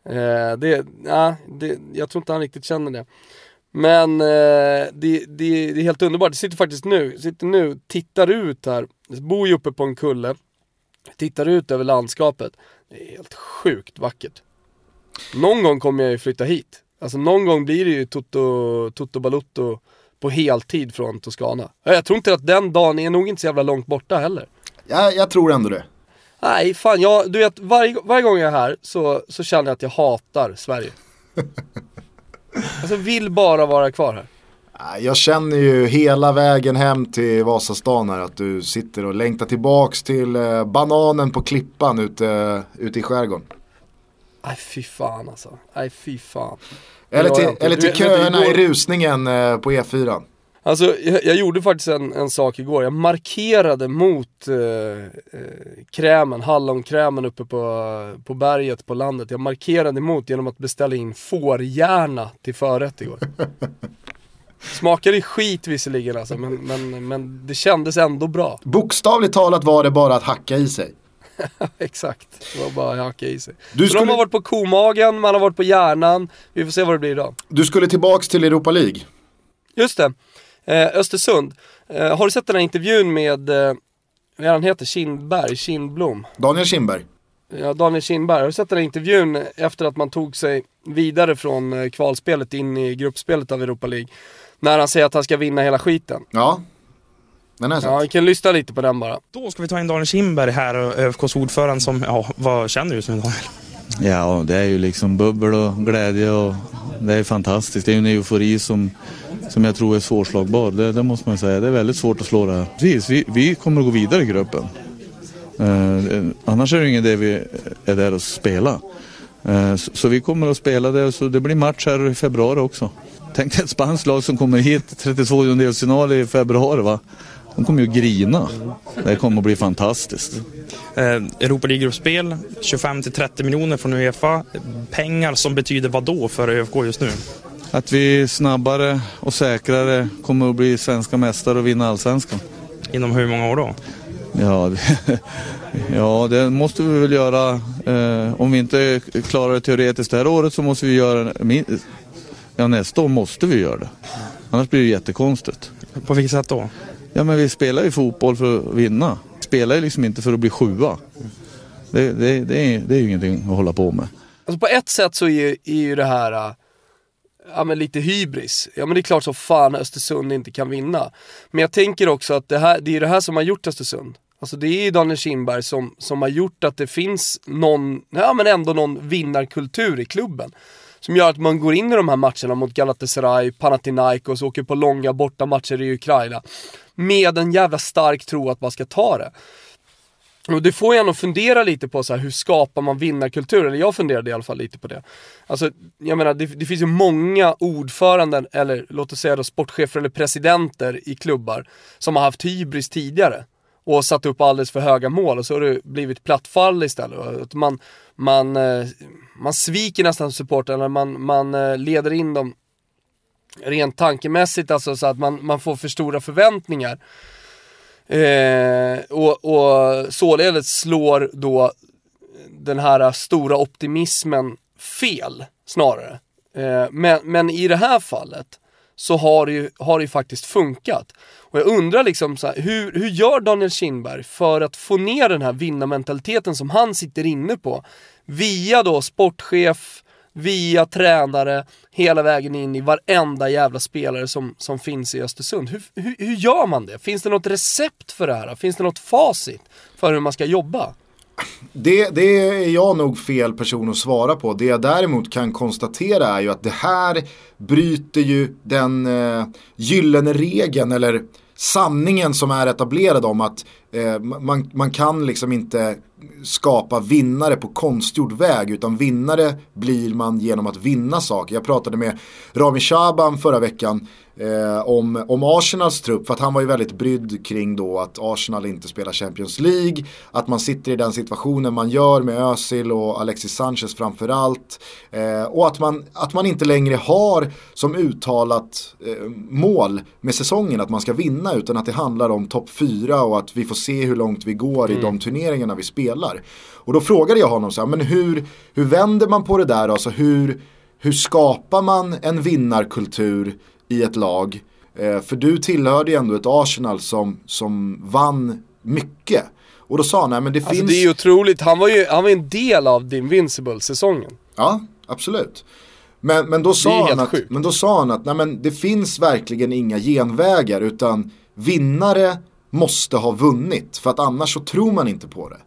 Eh, det, ja, det, jag tror inte han riktigt känner det. Men eh, det, det, det är helt underbart. Det sitter faktiskt nu, sitter nu, tittar ut här. Jag bor ju uppe på en kulle. Tittar ut över landskapet. Det är helt sjukt vackert. Någon gång kommer jag ju flytta hit. Alltså någon gång blir det ju Toto, Toto Balutto på heltid från Toscana. Ja, Jag tror inte att den dagen är nog inte så jävla långt borta heller. Ja, jag tror ändå det. Nej, fan jag, du vet varje, varje gång jag är här så, så känner jag att jag hatar Sverige. alltså vill bara vara kvar här. Jag känner ju hela vägen hem till Vasastan här att du sitter och längtar tillbaks till eh, bananen på klippan ute, ute i skärgården. Nej fy fan alltså. Nej fy fan. Eller till, eller till köerna i rusningen eh, på E4. Alltså jag, jag, gjorde faktiskt en, en sak igår, jag markerade mot eh, eh, krämen, hallonkrämen uppe på, på berget på landet. Jag markerade emot genom att beställa in fårhjärna till förrätt igår. Smakade skit visserligen alltså, men, men, men det kändes ändå bra. Bokstavligt talat var det bara att hacka i sig. Exakt, det var bara att hacka i sig. Du skulle... de har varit på komagen, man har varit på hjärnan. Vi får se vad det blir idag. Du skulle tillbaks till Europa League. Just det. Eh, Östersund. Eh, har du sett den här intervjun med, eh, vad han heter, Kindberg, Kindblom? Daniel Kindberg. Ja, Daniel Kindberg. Har du sett den här intervjun efter att man tog sig vidare från eh, kvalspelet in i gruppspelet av Europa League? När han säger att han ska vinna hela skiten. Ja, den har jag sett. Ja, vi kan lyssna lite på den bara. Då ska vi ta in Daniel Kindberg här, ÖFKs ordförande som, ja, vad känner du nu Daniel? Ja, det är ju liksom bubbel och glädje och det är fantastiskt. Det är ju en eufori som, som jag tror är svårslagbar. Det, det måste man säga. Det är väldigt svårt att slå det här. Precis, vi, vi kommer att gå vidare i gruppen. Eh, annars är det ingen idé vi är där och spela. Eh, så, så, vi kommer att spela det. Så det blir match här i februari också. Tänk dig ett spanskt lag som kommer hit 32 delsfinal i februari va. De kommer ju grina. Det kommer att bli fantastiskt. Eh, Europa League-gruppspel, 25 30 miljoner från Uefa. Pengar som betyder vad då för ÖFK just nu? Att vi snabbare och säkrare kommer att bli svenska mästare och vinna allsvenskan. Inom hur många år då? Ja, det, ja, det måste vi väl göra. Eh, om vi inte klarar det teoretiskt det här året så måste vi göra det. Ja, nästa år måste vi göra det. Annars blir det jättekonstigt. På vilket sätt då? Ja, men vi spelar ju fotboll för att vinna. Vi spelar ju liksom inte för att bli sjua. Det, det, det, är, det är ju ingenting att hålla på med. Alltså på ett sätt så är, är ju det här äh, ja, men lite hybris. Ja men det är klart så fan Östersund inte kan vinna. Men jag tänker också att det, här, det är det här som har gjort Östersund. Alltså det är ju Daniel Kindberg som, som har gjort att det finns någon, ja men ändå någon vinnarkultur i klubben. Som gör att man går in i de här matcherna mot Galatasaray, Panathinaikos, åker på långa borta matcher i Ukraina. Med en jävla stark tro att man ska ta det. Och det får en att fundera lite på så här, hur skapar man vinnarkultur? Eller jag funderade i alla fall lite på det. Alltså, jag menar, det, det finns ju många ordföranden, eller låt oss säga då sportchefer eller presidenter i klubbar som har haft hybris tidigare och satt upp alldeles för höga mål och så har det blivit platt fall istället. Man, man, eh, man sviker nästan supportrarna, man, man eh, leder in dem rent tankemässigt, alltså så att man, man får för stora förväntningar. Eh, och, och således slår då den här stora optimismen fel, snarare. Eh, men, men i det här fallet så har det ju, har det ju faktiskt funkat. Och jag undrar liksom så här, hur, hur gör Daniel Kindberg för att få ner den här vinnarmentaliteten som han sitter inne på? Via då sportchef, via tränare, hela vägen in i varenda jävla spelare som, som finns i Östersund. Hur, hur, hur gör man det? Finns det något recept för det här? Finns det något facit för hur man ska jobba? Det, det, är jag nog fel person att svara på. Det jag däremot kan konstatera är ju att det här bryter ju den eh, gyllene regeln eller sanningen som är etablerad om att eh, man, man kan liksom inte skapa vinnare på konstgjord väg utan vinnare blir man genom att vinna saker. Jag pratade med Rami Shaban förra veckan eh, om, om Arsenals trupp för att han var ju väldigt brydd kring då att Arsenal inte spelar Champions League, att man sitter i den situationen man gör med Özil och Alexis Sanchez framförallt eh, och att man, att man inte längre har som uttalat eh, mål med säsongen att man ska vinna utan att det handlar om topp 4 och att vi får se hur långt vi går mm. i de turneringarna vi spelar. Och då frågade jag honom så här, men hur, hur vänder man på det där? Alltså hur, hur skapar man en vinnarkultur i ett lag. Eh, för du tillhörde ju ändå ett Arsenal som, som vann mycket. Och då sa han, nej men det alltså finns... det är otroligt, han var ju han var en del av The Invincible-säsongen. Ja, absolut. Men, men, då sa han att, men då sa han att nej men det finns verkligen inga genvägar utan vinnare måste ha vunnit för att annars så tror man inte på det.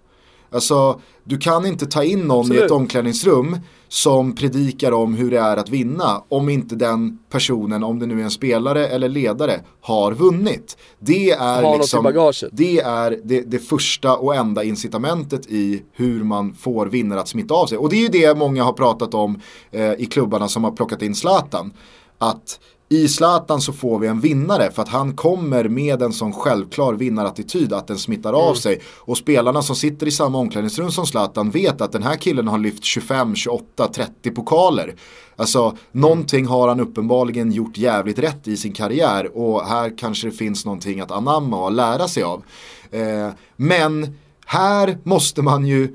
Alltså, du kan inte ta in någon Absolut. i ett omklädningsrum som predikar om hur det är att vinna om inte den personen, om det nu är en spelare eller ledare, har vunnit. Det är, Har liksom, det, är det, det första och enda incitamentet i hur man får vinnare att smitta av sig. Och det är ju det många har pratat om eh, i klubbarna som har plockat in Zlatan. Att i Zlatan så får vi en vinnare för att han kommer med en sån självklar vinnarattityd att den smittar av sig. Och spelarna som sitter i samma omklädningsrum som Zlatan vet att den här killen har lyft 25, 28, 30 pokaler. Alltså någonting har han uppenbarligen gjort jävligt rätt i sin karriär och här kanske det finns någonting att anamma och lära sig av. Eh, men här måste man ju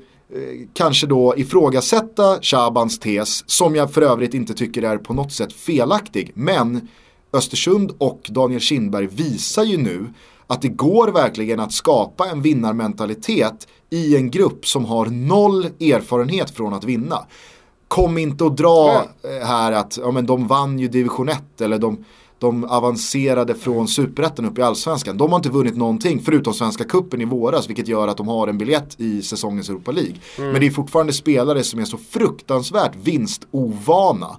kanske då ifrågasätta Shabans tes som jag för övrigt inte tycker är på något sätt felaktig. Men Östersund och Daniel Kindberg visar ju nu att det går verkligen att skapa en vinnarmentalitet i en grupp som har noll erfarenhet från att vinna. Kom inte och dra eh, här att ja, men de vann ju division 1 eller de, de avancerade från superettan upp i allsvenskan. De har inte vunnit någonting förutom Svenska Kuppen i våras vilket gör att de har en biljett i säsongens Europa League. Men det är fortfarande spelare som är så fruktansvärt vinstovana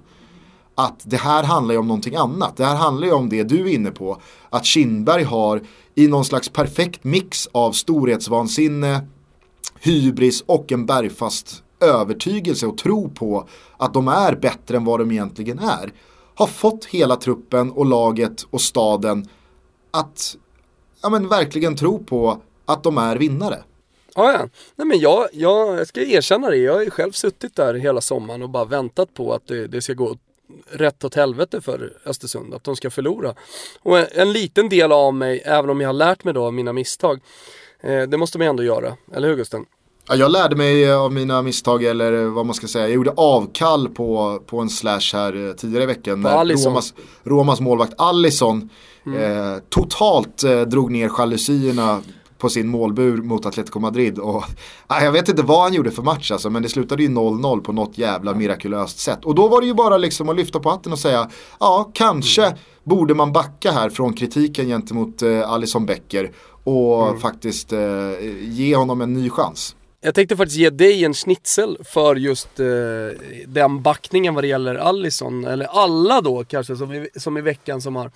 att det här handlar ju om någonting annat. Det här handlar ju om det du är inne på. Att Kindberg har i någon slags perfekt mix av storhetsvansinne, hybris och en bergfast övertygelse och tro på att de är bättre än vad de egentligen är. Har fått hela truppen och laget och staden att ja, men verkligen tro på att de är vinnare. Ja, ja. Nej men jag, jag, ska erkänna det. Jag har ju själv suttit där hela sommaren och bara väntat på att det, det ska gå rätt åt helvete för Östersund, att de ska förlora. Och en, en liten del av mig, även om jag har lärt mig då av mina misstag, eh, det måste man ändå göra, eller hur Gusten? Ja, jag lärde mig av mina misstag eller vad man ska säga. Jag gjorde avkall på, på en slash här eh, tidigare i veckan. På när. Romas, Romas målvakt Allison eh, totalt eh, drog ner jalusierna på sin målbur mot Atletico Madrid. Och, ah, jag vet inte vad han gjorde för match alltså, men det slutade ju 0-0 på något jävla mirakulöst sätt. Och då var det ju bara liksom att lyfta på hatten och säga, ja kanske borde man backa här från kritiken gentemot eh, Alisson Becker och faktiskt eh, ge honom en ny chans. Jag tänkte faktiskt ge dig en schnitzel för just eh, den backningen vad det gäller Allison, eller alla då kanske som i, som i veckan som har,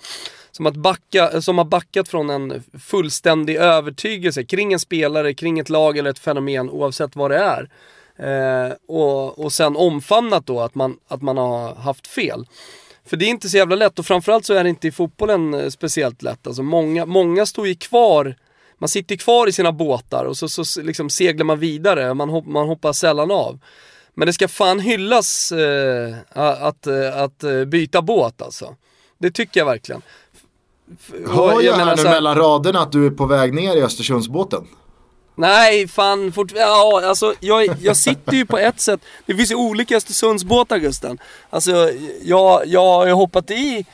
som, att backa, som har backat från en fullständig övertygelse kring en spelare, kring ett lag eller ett fenomen oavsett vad det är. Eh, och, och sen omfamnat då att man, att man har haft fel. För det är inte så jävla lätt och framförallt så är det inte i fotbollen eh, speciellt lätt. Alltså många, många står ju kvar man sitter kvar i sina båtar och så, så liksom seglar man vidare, man, hopp, man hoppar sällan av. Men det ska fan hyllas eh, att, eh, att eh, byta båt alltså. Det tycker jag verkligen. Hör jag, menar här nu här- mellan raderna att du är på väg ner i Östersundsbåten? Nej, fan fort, ja, alltså jag, jag sitter ju på ett sätt, det finns ju olika Östersundsbåtar Gusten. Alltså jag, jag har hoppat i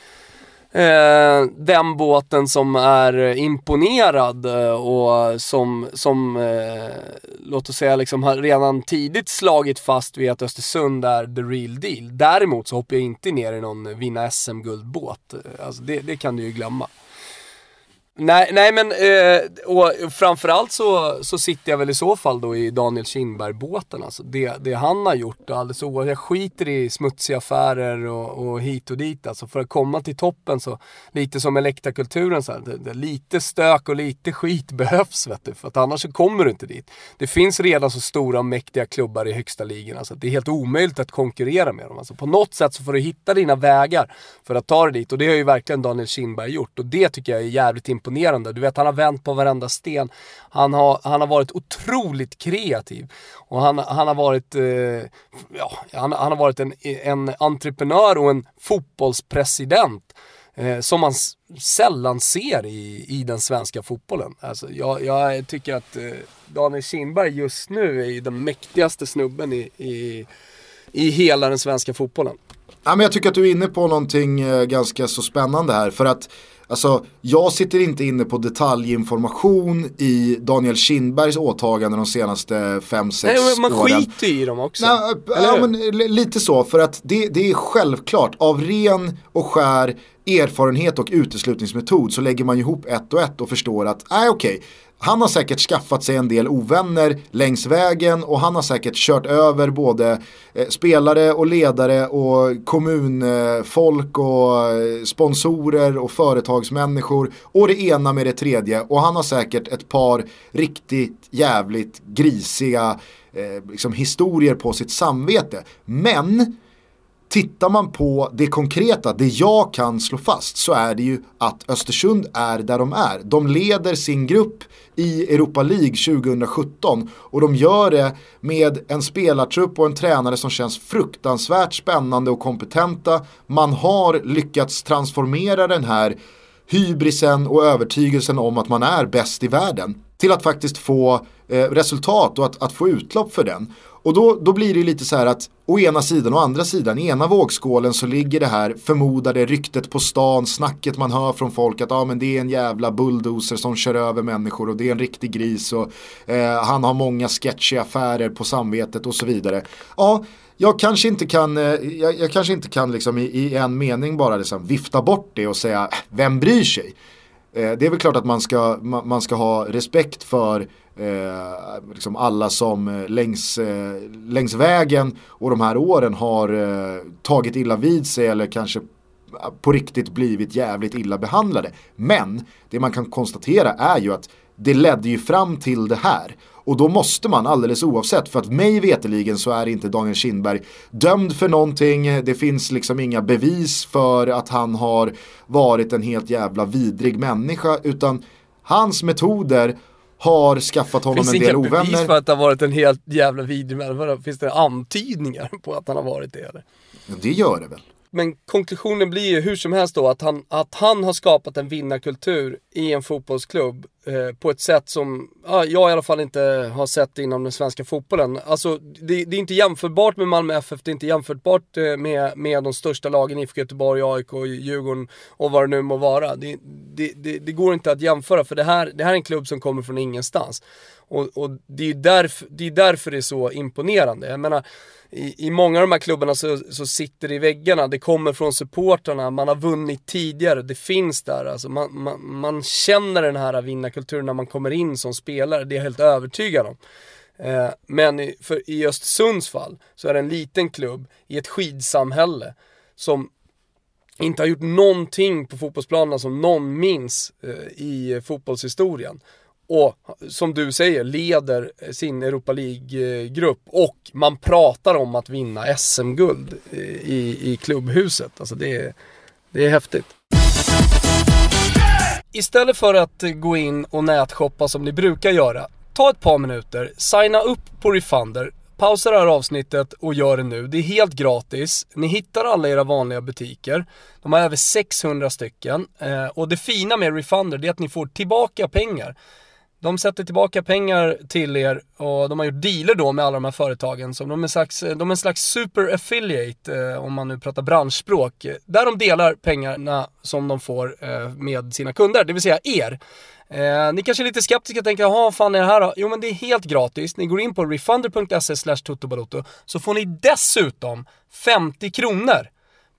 eh, den båten som är imponerad eh, och som, som eh, låt oss säga liksom har redan tidigt slagit fast vid att Östersund är the real deal. Däremot så hoppar jag inte ner i någon vinna SM-guldbåt. Eh, alltså det, det kan du ju glömma. Nej, nej men eh, och framförallt så, så sitter jag väl i så fall då i Daniel Kindberg-båten. Alltså det, det han har gjort, alldeles oavsett, jag skiter i smutsiga affärer och, och hit och dit. Alltså för att komma till toppen så, lite som elektrakulturen så här, det, det, lite stök och lite skit behövs vet du. För att annars så kommer du inte dit. Det finns redan så stora och mäktiga klubbar i högsta ligan. Alltså det är helt omöjligt att konkurrera med dem. Alltså på något sätt så får du hitta dina vägar för att ta dig dit. Och det har ju verkligen Daniel Kindberg gjort. Och det tycker jag är jävligt imponerande. Du vet, han har vänt på varenda sten. Han har, han har varit otroligt kreativ. Och han, han har varit, eh, ja, han, han har varit en, en entreprenör och en fotbollspresident. Eh, som man sällan ser i, i den svenska fotbollen. Alltså, jag, jag tycker att eh, Daniel Kindberg just nu är ju den mäktigaste snubben i, i, i hela den svenska fotbollen. Ja, men jag tycker att du är inne på någonting eh, ganska så spännande här. För att alltså, jag sitter inte inne på detaljinformation i Daniel Kindbergs åtaganden de senaste 5-6 Nej, men man åren. skiter i dem också. Nej, ja, men, li- lite så, för att det, det är självklart av ren och skär erfarenhet och uteslutningsmetod så lägger man ihop ett och ett och förstår att, nej okej, okay, han har säkert skaffat sig en del ovänner längs vägen och han har säkert kört över både eh, spelare och ledare och kommunfolk och eh, sponsorer och företagsmänniskor och det ena med det tredje och han har säkert ett par riktigt jävligt grisiga eh, liksom historier på sitt samvete. Men Tittar man på det konkreta, det jag kan slå fast så är det ju att Östersund är där de är. De leder sin grupp i Europa League 2017 och de gör det med en spelartrupp och en tränare som känns fruktansvärt spännande och kompetenta. Man har lyckats transformera den här hybrisen och övertygelsen om att man är bäst i världen till att faktiskt få eh, resultat och att, att få utlopp för den. Och då, då blir det lite så här att å ena sidan och andra sidan, i ena vågskålen så ligger det här förmodade ryktet på stan, snacket man hör från folk att ah, men det är en jävla bulldozer som kör över människor och det är en riktig gris och eh, han har många sketchiga affärer på samvetet och så vidare. Ja, jag kanske inte kan, eh, jag, jag kanske inte kan liksom i, i en mening bara liksom vifta bort det och säga äh, vem bryr sig? Eh, det är väl klart att man ska, man ska ha respekt för eh, liksom alla som eh, längs, eh, längs vägen och de här åren har eh, tagit illa vid sig eller kanske på riktigt blivit jävligt illa behandlade. Men det man kan konstatera är ju att det ledde ju fram till det här. Och då måste man alldeles oavsett, för att mig veteligen så är inte Daniel Kindberg dömd för någonting. Det finns liksom inga bevis för att han har varit en helt jävla vidrig människa, utan hans metoder har skaffat honom en del ovänner. Finns det inga bevis för att det har varit en helt jävla vidrig människa? Finns det antydningar på att han har varit det eller? Det gör det väl. Men konklusionen blir ju hur som helst då att han, att han har skapat en vinnarkultur i en fotbollsklubb eh, på ett sätt som ja, jag i alla fall inte har sett inom den svenska fotbollen. Alltså det, det är inte jämförbart med Malmö FF, det är inte jämförbart eh, med, med de största lagen, IFK Göteborg, AIK, Djurgården och vad det nu må vara. Det, det, det, det går inte att jämföra för det här, det här är en klubb som kommer från ingenstans. Och, och det är därför, det är därför det är så imponerande. Jag menar, i, i många av de här klubbarna så, så sitter det i väggarna, det kommer från supportrarna, man har vunnit tidigare, det finns där. Alltså man, man, man känner den här vinnarkulturen när man kommer in som spelare, det är jag helt övertygad om. Eh, men i, för, i Östersunds fall så är det en liten klubb i ett skidsamhälle som inte har gjort någonting på fotbollsplanen som någon minns eh, i fotbollshistorien och som du säger leder sin Europa League-grupp och man pratar om att vinna SM-guld eh, i, i klubbhuset. Alltså det är, det är häftigt. Istället för att gå in och nätshoppa som ni brukar göra, ta ett par minuter, signa upp på Refunder, pausa det här avsnittet och gör det nu. Det är helt gratis. Ni hittar alla era vanliga butiker. De har över 600 stycken. Eh, och det fina med Refunder är att ni får tillbaka pengar. De sätter tillbaka pengar till er och de har gjort dealer då med alla de här företagen. Så de är, slags, de är en slags super affiliate eh, om man nu pratar branschspråk. Där de delar pengarna som de får eh, med sina kunder, det vill säga er. Eh, ni kanske är lite skeptiska och tänker, jaha vad fan är det här då? Jo men det är helt gratis. Ni går in på refunder.se slash så får ni dessutom 50 kronor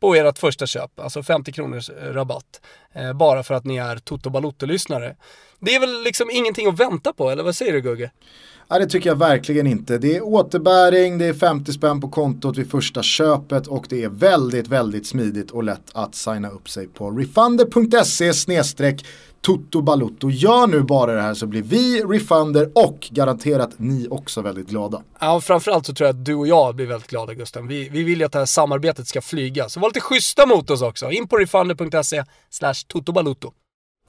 på ert första köp, alltså 50 kronors eh, rabatt. Eh, bara för att ni är Toto Balotto-lyssnare. Det är väl liksom ingenting att vänta på, eller vad säger du Gugge? Nej, det tycker jag verkligen inte. Det är återbäring, det är 50 spänn på kontot vid första köpet och det är väldigt, väldigt smidigt och lätt att signa upp sig på refunder.se snedstreck Toto Balutto. Gör nu bara det här så blir vi Refunder och garanterat ni också väldigt glada. Ja, framförallt så tror jag att du och jag blir väldigt glada Gusten. Vi, vi vill ju att det här samarbetet ska flyga. Så var lite schyssta mot oss också. In på refunder.se slash totobalutto.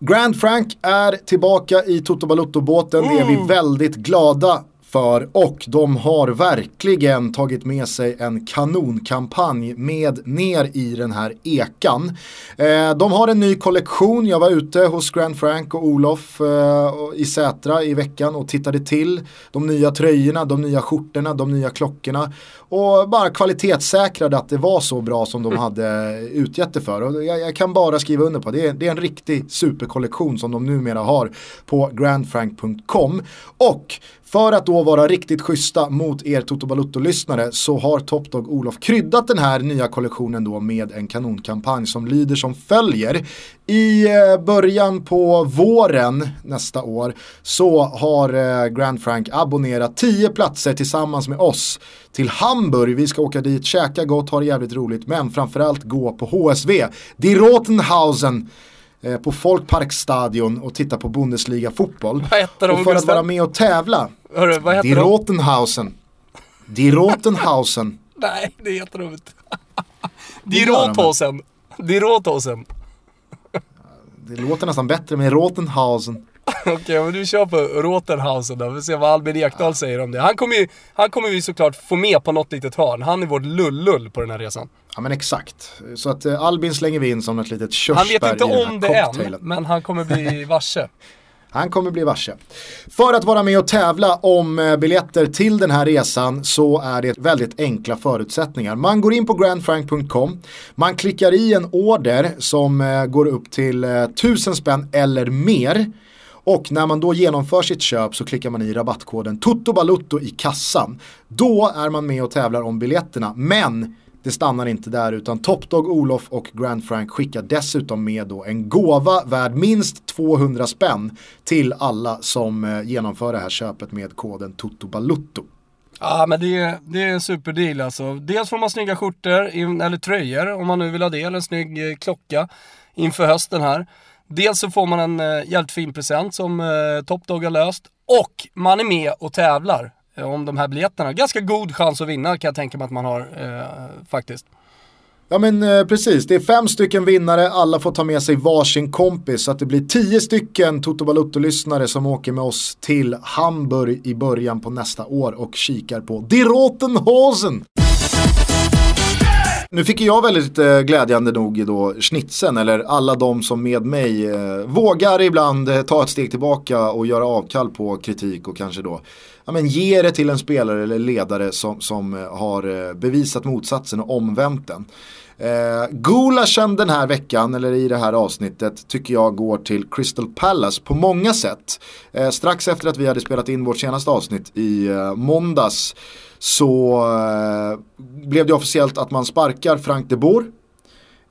Grand Frank är tillbaka i Toto Balutto-båten. Mm. Det är vi mm. väldigt glada för och de har verkligen tagit med sig en kanonkampanj med ner i den här ekan. Eh, de har en ny kollektion, jag var ute hos Grand Frank och Olof eh, i Sätra i veckan och tittade till de nya tröjorna, de nya skjortorna, de nya klockorna och bara kvalitetssäkrade att det var så bra som de hade utgett det för. Och jag, jag kan bara skriva under på det. Är, det är en riktig superkollektion som de numera har på grandfrank.com. Och för att då vara riktigt schyssta mot er Toto Balutto-lyssnare så har Topdog Olof kryddat den här nya kollektionen då med en kanonkampanj som lyder som följer. I eh, början på våren nästa år så har eh, Grand Frank abonnerat 10 platser tillsammans med oss till Hamburg. Vi ska åka dit, käka gott, ha det jävligt roligt men framförallt gå på HSV. Die Rotenhausen på Folkparkstadion och titta på Bundesliga-fotboll. Vad heter de, Och för att vara med och tävla, Hörru, vad heter Die? Rotenhausen. Die Rotenhausen. Nej, det är jätteroligt. De väl? Dirotosen. Dirotosen. Det låter nästan bättre med Rotenhausen. Okej, men du kör på Rotenhausen då. Vi ser vad Albin Ekdal säger om det. Han kommer ju, han kommer vi såklart få med på något litet hörn. Han är vårt lullull på den här resan. Ja men exakt. Så att eh, Albin slänger vi in som ett litet körsbär Han vet inte om det än, cocktailen. men han kommer bli varse. Han kommer bli varse. För att vara med och tävla om eh, biljetter till den här resan så är det väldigt enkla förutsättningar. Man går in på grandfrank.com, man klickar i en order som eh, går upp till eh, 1000 spänn eller mer. Och när man då genomför sitt köp så klickar man i rabattkoden TOTOBALUTTO i kassan. Då är man med och tävlar om biljetterna. Men det stannar inte där utan Topdog Olof och Grand Frank skickar dessutom med då en gåva värd minst 200 spänn till alla som eh, genomför det här köpet med koden TOTOBALUTTO. Ja men det är, det är en superdeal alltså. Dels får man snygga skjortor, eller tröjor om man nu vill ha det, eller en snygg eh, klocka inför hösten här. Dels så får man en eh, jävligt fin present som eh, Top Dog har löst. Och man är med och tävlar eh, om de här biljetterna. Ganska god chans att vinna kan jag tänka mig att man har eh, faktiskt. Ja men eh, precis, det är fem stycken vinnare, alla får ta med sig varsin kompis så att det blir tio stycken Toto Balutto-lyssnare som åker med oss till Hamburg i början på nästa år och kikar på Die Rotenhosen. Nu fick jag väldigt eh, glädjande nog då schnitzeln, eller alla de som med mig eh, vågar ibland eh, ta ett steg tillbaka och göra avkall på kritik och kanske då ja, men ge det till en spelare eller ledare som, som eh, har eh, bevisat motsatsen och omvänt den. Eh, Gulaschen den här veckan, eller i det här avsnittet, tycker jag går till Crystal Palace på många sätt. Eh, strax efter att vi hade spelat in vårt senaste avsnitt i eh, måndags så eh, blev det officiellt att man sparkar Frank de Boer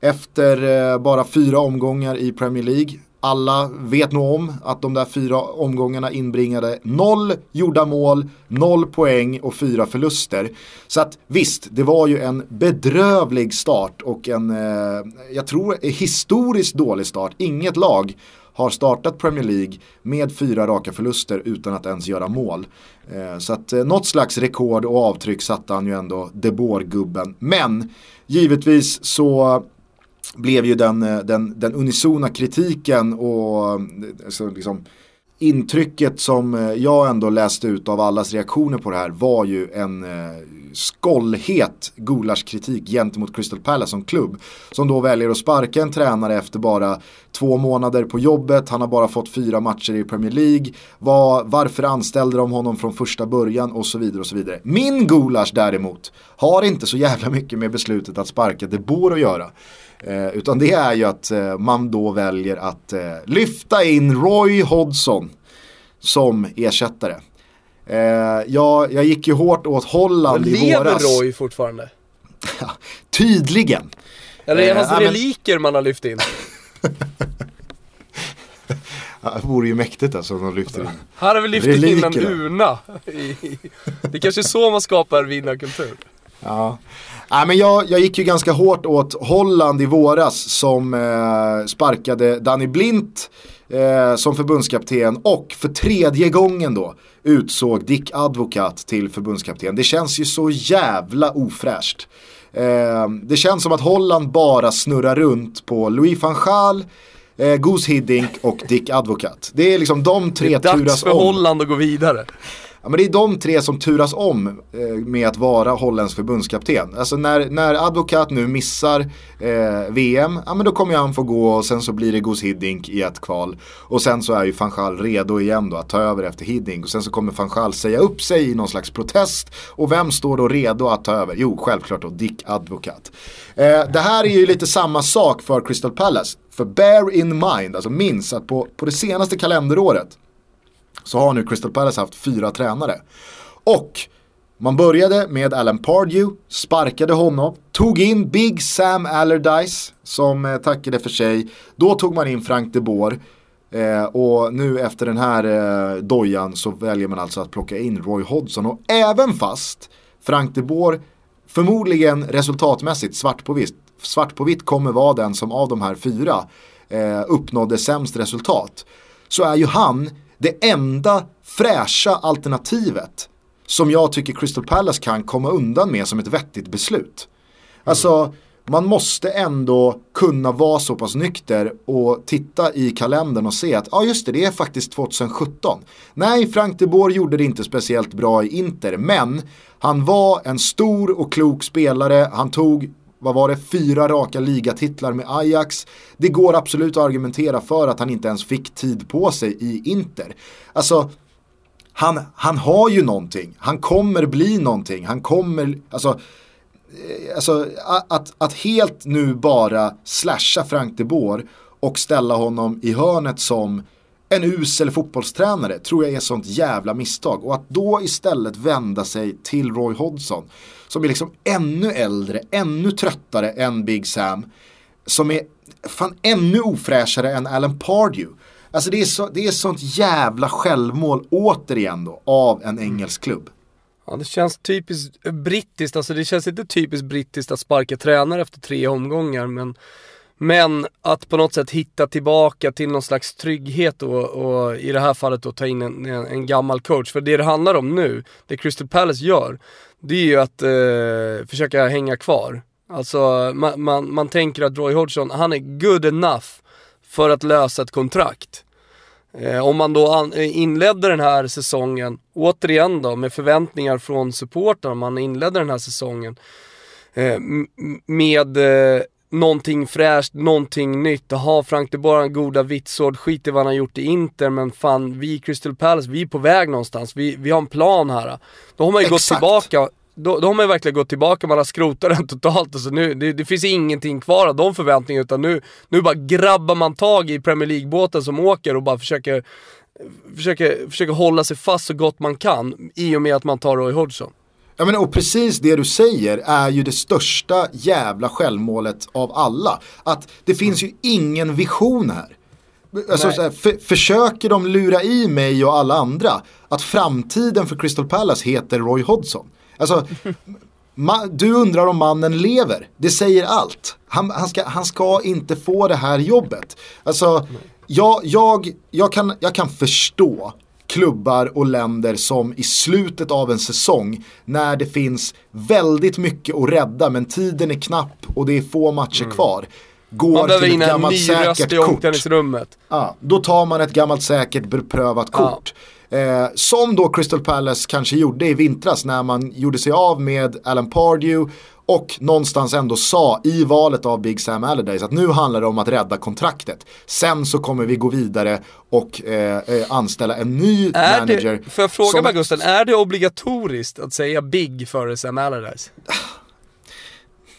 efter eh, bara fyra omgångar i Premier League. Alla vet nog om att de där fyra omgångarna inbringade noll gjorda mål, noll poäng och fyra förluster. Så att visst, det var ju en bedrövlig start och en, eh, jag tror, historiskt dålig start. Inget lag har startat Premier League med fyra raka förluster utan att ens göra mål. Eh, så att eh, något slags rekord och avtryck satte han ju ändå, De Boer-gubben. Men givetvis så blev ju den, eh, den, den unisona kritiken och alltså liksom, intrycket som eh, jag ändå läste ut av allas reaktioner på det här var ju en eh, skållhet Gulasch-kritik gentemot Crystal Palace som klubb. Som då väljer att sparka en tränare efter bara två månader på jobbet. Han har bara fått fyra matcher i Premier League. Var, varför anställde de honom från första början och så vidare och så vidare. Min Gulasch däremot har inte så jävla mycket med beslutet att sparka det bor att göra. Eh, utan det är ju att eh, man då väljer att eh, lyfta in Roy Hodgson som ersättare. Eh, jag, jag gick ju hårt åt Holland i Lever våras. Roy fortfarande? Tydligen. Eller är det Eh, hans ja, men- reliker man har lyft in? Det vore ju mäktigt alltså om de lyfter in. Han har väl lyft in en urna? Det är kanske är så man skapar vinnarkultur. Ja. Nej, men jag, jag gick ju ganska hårt åt Holland i våras som eh, sparkade Danny Blint eh, som förbundskapten och för tredje gången då utsåg Dick Advokat till förbundskapten. Det känns ju så jävla ofräscht. Eh, det känns som att Holland bara snurrar runt på Louis van Gaal, eh, Goose Hiddink och Dick Advokat. Det är liksom de Det tre är dags turas för om. Holland att gå vidare. Ja, men det är de tre som turas om eh, med att vara holländsk förbundskapten. Alltså när, när Advokat nu missar eh, VM, ja men då kommer han få gå och sen så blir det Gus Hiddink i ett kval. Och sen så är ju van Gaal redo igen då att ta över efter Hiddink. Och sen så kommer van Gaal säga upp sig i någon slags protest. Och vem står då redo att ta över? Jo, självklart då Dick Advokat. Eh, det här är ju lite samma sak för Crystal Palace. För bear in mind, alltså minns att på, på det senaste kalenderåret så har nu Crystal Palace haft fyra tränare. Och man började med Alan Pardew, sparkade honom, tog in Big Sam Allardyce som eh, tackade för sig. Då tog man in Frank de Boer. Eh, och nu efter den här eh, dojan så väljer man alltså att plocka in Roy Hodgson. Och även fast Frank de Boer förmodligen resultatmässigt svart på vitt, svart på vitt kommer vara den som av de här fyra eh, uppnådde sämst resultat. Så är ju han det enda fräscha alternativet som jag tycker Crystal Palace kan komma undan med som ett vettigt beslut. Alltså, man måste ändå kunna vara så pass nykter och titta i kalendern och se att ja ah, just det, det är faktiskt 2017. Nej, Frank de Boer gjorde det inte speciellt bra i Inter, men han var en stor och klok spelare, han tog vad var det, fyra raka ligatitlar med Ajax. Det går absolut att argumentera för att han inte ens fick tid på sig i Inter. Alltså, han, han har ju någonting, han kommer bli någonting, han kommer, alltså, eh, alltså att, att helt nu bara slasha Frank de Boer och ställa honom i hörnet som en usel fotbollstränare tror jag är sånt jävla misstag. Och att då istället vända sig till Roy Hodgson som är liksom ännu äldre, ännu tröttare än Big Sam. Som är fan ännu ofräschare än Alan Pardew. Alltså det är, så, det är sånt jävla självmål återigen då av en engelsk klubb. Ja det känns typiskt brittiskt, alltså det känns inte typiskt brittiskt att sparka tränare efter tre omgångar men men att på något sätt hitta tillbaka till någon slags trygghet och, och i det här fallet då ta in en, en, en, gammal coach. För det det handlar om nu, det Crystal Palace gör, det är ju att eh, försöka hänga kvar. Alltså man, man, man tänker att Roy Hodgson, han är good enough för att lösa ett kontrakt. Eh, om man då an, eh, inledde den här säsongen, återigen då med förväntningar från supportrarna, man inledde den här säsongen eh, med eh, någonting fräscht, någonting nytt. Jaha, Frank de Boer goda vitsord, skit i vad han har gjort i Inter, men fan vi i Crystal Palace, vi är på väg någonstans, vi, vi har en plan här. Då har man ju Exakt. gått tillbaka då, då har man ju verkligen gått tillbaka, man har skrotat den totalt. Alltså nu, det, det finns ingenting kvar av de förväntningarna utan nu, nu bara grabbar man tag i Premier League-båten som åker och bara försöker, försöker, försöker hålla sig fast så gott man kan i och med att man tar Roy Hodgson. Ja men och precis det du säger är ju det största jävla självmålet av alla. Att det finns ju ingen vision här. Alltså, här, för, försöker de lura i mig och alla andra att framtiden för Crystal Palace heter Roy Hodgson? Alltså, du undrar om mannen lever. Det säger allt. Han, han, ska, han ska inte få det här jobbet. Alltså, jag, jag, jag, kan, jag kan förstå klubbar och länder som i slutet av en säsong när det finns väldigt mycket att rädda men tiden är knapp och det är få matcher mm. kvar. Går till ett gammalt säkert kort. Ja, då tar man ett gammalt säkert beprövat kort. Ja. Eh, som då Crystal Palace kanske gjorde i vintras när man gjorde sig av med Alan Pardew och någonstans ändå sa i valet av Big Sam Allardyce att nu handlar det om att rädda kontraktet. Sen så kommer vi gå vidare och eh, eh anställa en ny är manager. Det, får jag fråga som... bara Gusten, är det obligatoriskt att säga Big före Sam Allardyce?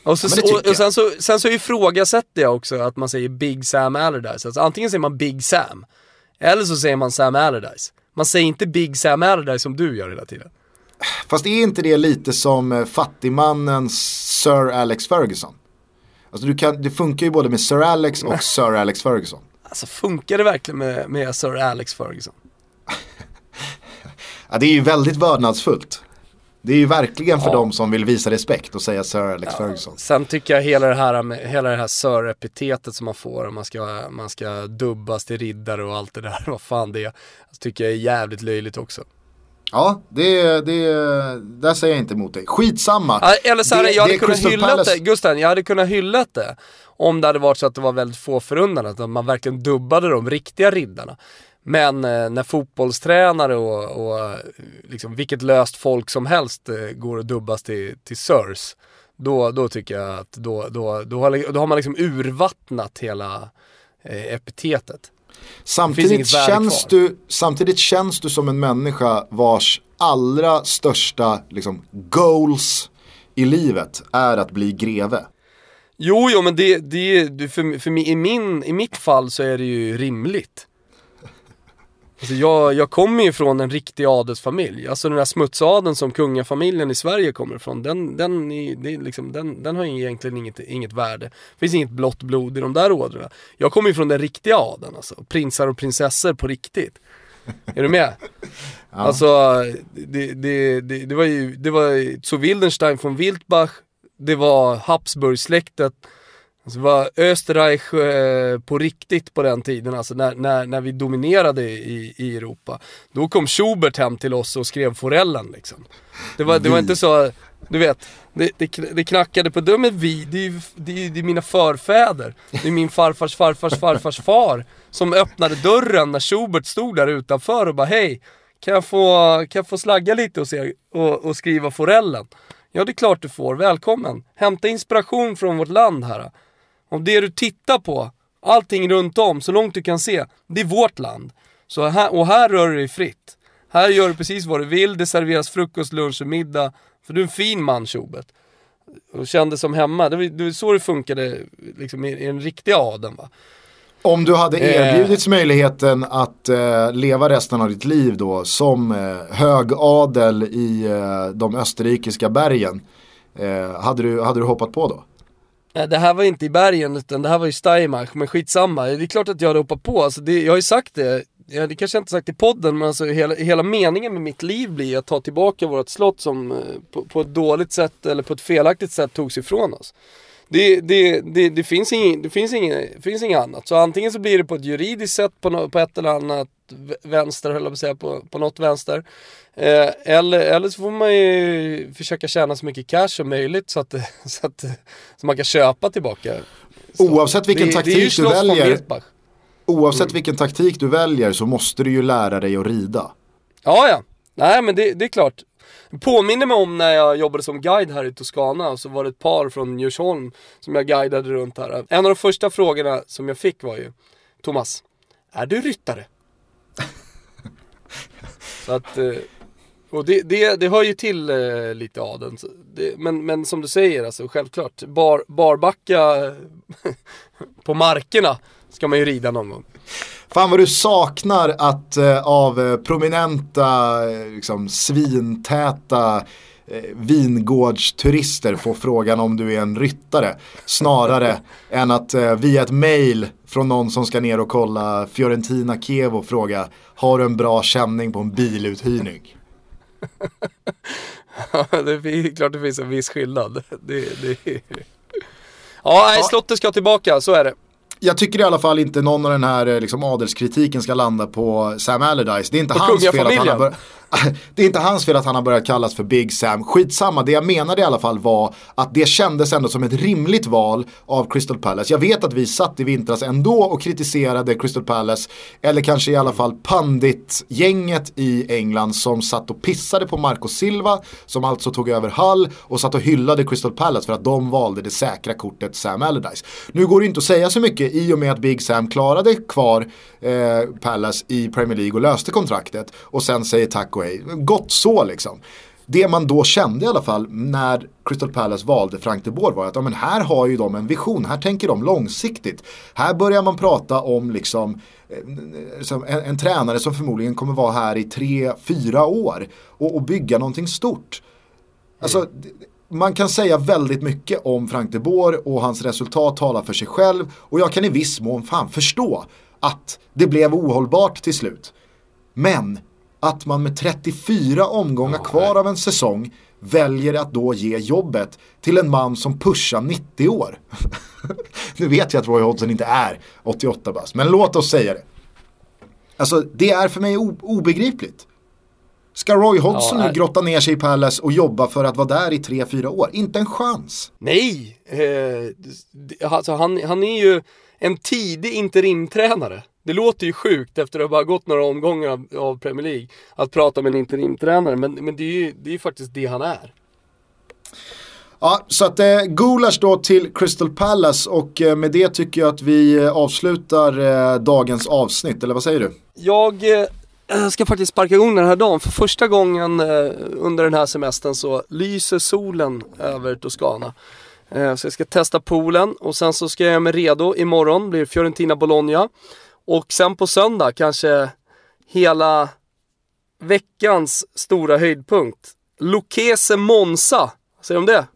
Och, så, ja, och, och sen, så, sen så ifrågasätter jag också att man säger Big Sam Allardyce. Alltså, antingen säger man Big Sam, eller så säger man Sam Allardyce. Man säger inte Big Sam Allardyce som du gör hela tiden. Fast är inte det lite som eh, fattigmannens Sir Alex Ferguson? Alltså du kan, det funkar ju både med Sir Alex och Sir Alex Ferguson. Alltså funkar det verkligen med, med Sir Alex Ferguson? ja, det är ju väldigt vördnadsfullt. Det är ju verkligen för ja. dem som vill visa respekt och säga Sir Alex ja. Ferguson. Sen tycker jag hela det här, hela det här Sir-epitetet som man får, man ska, man ska dubbas till riddare och allt det där, vad fan det är, tycker jag är jävligt löjligt också. Ja, det, det, där säger jag inte emot dig. Skitsamma. eller så här, det, jag hade kunnat hylla det, Gusten, jag hade kunnat hylla det. Om det hade varit så att det var väldigt få förunnade, att man verkligen dubbade de riktiga riddarna. Men eh, när fotbollstränare och, och liksom vilket löst folk som helst eh, går och dubbas till, till SIRS, då, då tycker jag att då, då, då, har, då har man liksom urvattnat hela eh, epitetet. Samtidigt känns, du, samtidigt känns du som en människa vars allra största liksom, goals i livet är att bli greve. Jo, jo men det, det för, för mig, i, min, i mitt fall så är det ju rimligt. Alltså jag, jag kommer ju från en riktig adelsfamilj. Alltså den där smutsadeln som kungafamiljen i Sverige kommer ifrån, den, den, är, det är liksom, den, den har egentligen inget, inget värde. Det finns inget blått blod i de där ådrorna. Jag kommer ju från den riktiga adeln alltså. Prinsar och prinsessor på riktigt. Är du med? Ja. Alltså, det, det, det, det, var ju, det var zu Wildenstein von Wildbach, det var Habsburgsläktet, Alltså var Österreich eh, på riktigt på den tiden, alltså när, när, när vi dominerade i, i Europa. Då kom Schubert hem till oss och skrev Forellen liksom. Det var, det var inte så, du vet, det, det, det knackade på dörren, vi, det är, det, är, det är mina förfäder. Det är min farfars farfars farfars far som öppnade dörren när Schubert stod där utanför och bara hej, kan jag få, kan jag få slagga lite hos er och, och skriva Forellen? Ja det är klart du får, välkommen. Hämta inspiration från vårt land här. Om det du tittar på, allting runt om, så långt du kan se, det är vårt land. Så här, och här rör du dig fritt. Här gör du precis vad du vill, det serveras frukost, lunch och middag. För du är en fin man Tjobet. Och kände som hemma. Det var, det var så det funkade liksom, i, i den riktiga adeln va. Om du hade eh. erbjudits eh. möjligheten att eh, leva resten av ditt liv då som eh, högadel i eh, de österrikiska bergen. Eh, hade, du, hade du hoppat på då? Eh, det här var inte i bergen utan det här var i Steiermark, men skitsamma. Det är klart att jag hade hoppat på, alltså det, jag har ju sagt det, ja, det kanske jag inte sagt i podden men alltså hela, hela meningen med mitt liv blir att ta tillbaka vårt slott som eh, på, på, ett dåligt sätt eller på ett felaktigt sätt togs ifrån oss. Det, det, det, det, finns inget, det finns inget, finns inget annat. Så antingen så blir det på ett juridiskt sätt på, no, på ett eller annat vänster, höll jag på att säga, på, på något vänster. Eh, eller, eller så får man ju försöka tjäna så mycket cash som möjligt så att, så att så man kan köpa tillbaka. Så oavsett vilken det, taktik det du väljer Oavsett mm. vilken taktik du väljer så måste du ju lära dig att rida. Ja, ja. Nej men det, det är klart. Påminner mig om när jag jobbade som guide här i Toscana och så var det ett par från Djursholm som jag guidade runt här. En av de första frågorna som jag fick var ju Thomas, är du ryttare? så att, eh, och det, det, det hör ju till eh, lite adeln. Men, men som du säger, alltså självklart, bar, barbacka på markerna ska man ju rida någon gång. Fan vad du saknar att eh, av prominenta, liksom, svintäta eh, vingårdsturister få frågan om du är en ryttare. Snarare än att eh, via ett mail från någon som ska ner och kolla Fiorentina Kevo fråga Har du en bra känning på en biluthyrning? ja, det är klart det finns en viss skillnad. Det, det... Ja, nej, slottet ska tillbaka, så är det jag tycker i alla fall inte någon av den här eh, liksom, adelskritiken ska landa på Sam Allardyce. Det är inte på hans fel att han har börjat... det är inte hans fel att han har börjat kallas för Big Sam. Skitsamma, det jag menade i alla fall var att det kändes ändå som ett rimligt val av Crystal Palace. Jag vet att vi satt i vintras ändå och kritiserade Crystal Palace, eller kanske i alla fall pandit-gänget i England som satt och pissade på Marco Silva, som alltså tog över Hull och satt och hyllade Crystal Palace för att de valde det säkra kortet Sam Allardyce. Nu går det inte att säga så mycket i och med att Big Sam klarade kvar eh, Palace i Premier League och löste kontraktet och sen säger tack hej. Gott så liksom. Det man då kände i alla fall när Crystal Palace valde Frank de Boer var att ja, men här har ju de en vision, här tänker de långsiktigt. Här börjar man prata om liksom eh, en, en tränare som förmodligen kommer vara här i tre, fyra år och, och bygga någonting stort. Alltså, man kan säga väldigt mycket om Frank de Boer och hans resultat talar för sig själv och jag kan i viss mån fan förstå att det blev ohållbart till slut. Men att man med 34 omgångar kvar av en säsong väljer att då ge jobbet till en man som pushar 90 år. nu vet jag att Roy Hodgson inte är 88 bast, men låt oss säga det. Alltså det är för mig obegripligt. Ska Roy Hodgson ja, nu grotta ner sig i Palace och jobba för att vara där i 3-4 år? Inte en chans. Nej, eh, alltså han, han är ju en tidig interimtränare. Det låter ju sjukt efter att ha bara gått några omgångar av, av Premier League att prata med en interimtränare, men, men det är ju det är faktiskt det han är. Ja, så att eh, Gulasch då till Crystal Palace och eh, med det tycker jag att vi eh, avslutar eh, dagens avsnitt, eller vad säger du? Jag eh, ska faktiskt sparka igång den här dagen. För första gången eh, under den här semestern så lyser solen över Toscana. Eh, så jag ska testa poolen och sen så ska jag göra mig redo. Imorgon blir Fiorentina Bologna. Och sen på söndag kanske hela veckans stora höjdpunkt. Lokese Monza. Vad säger du om det?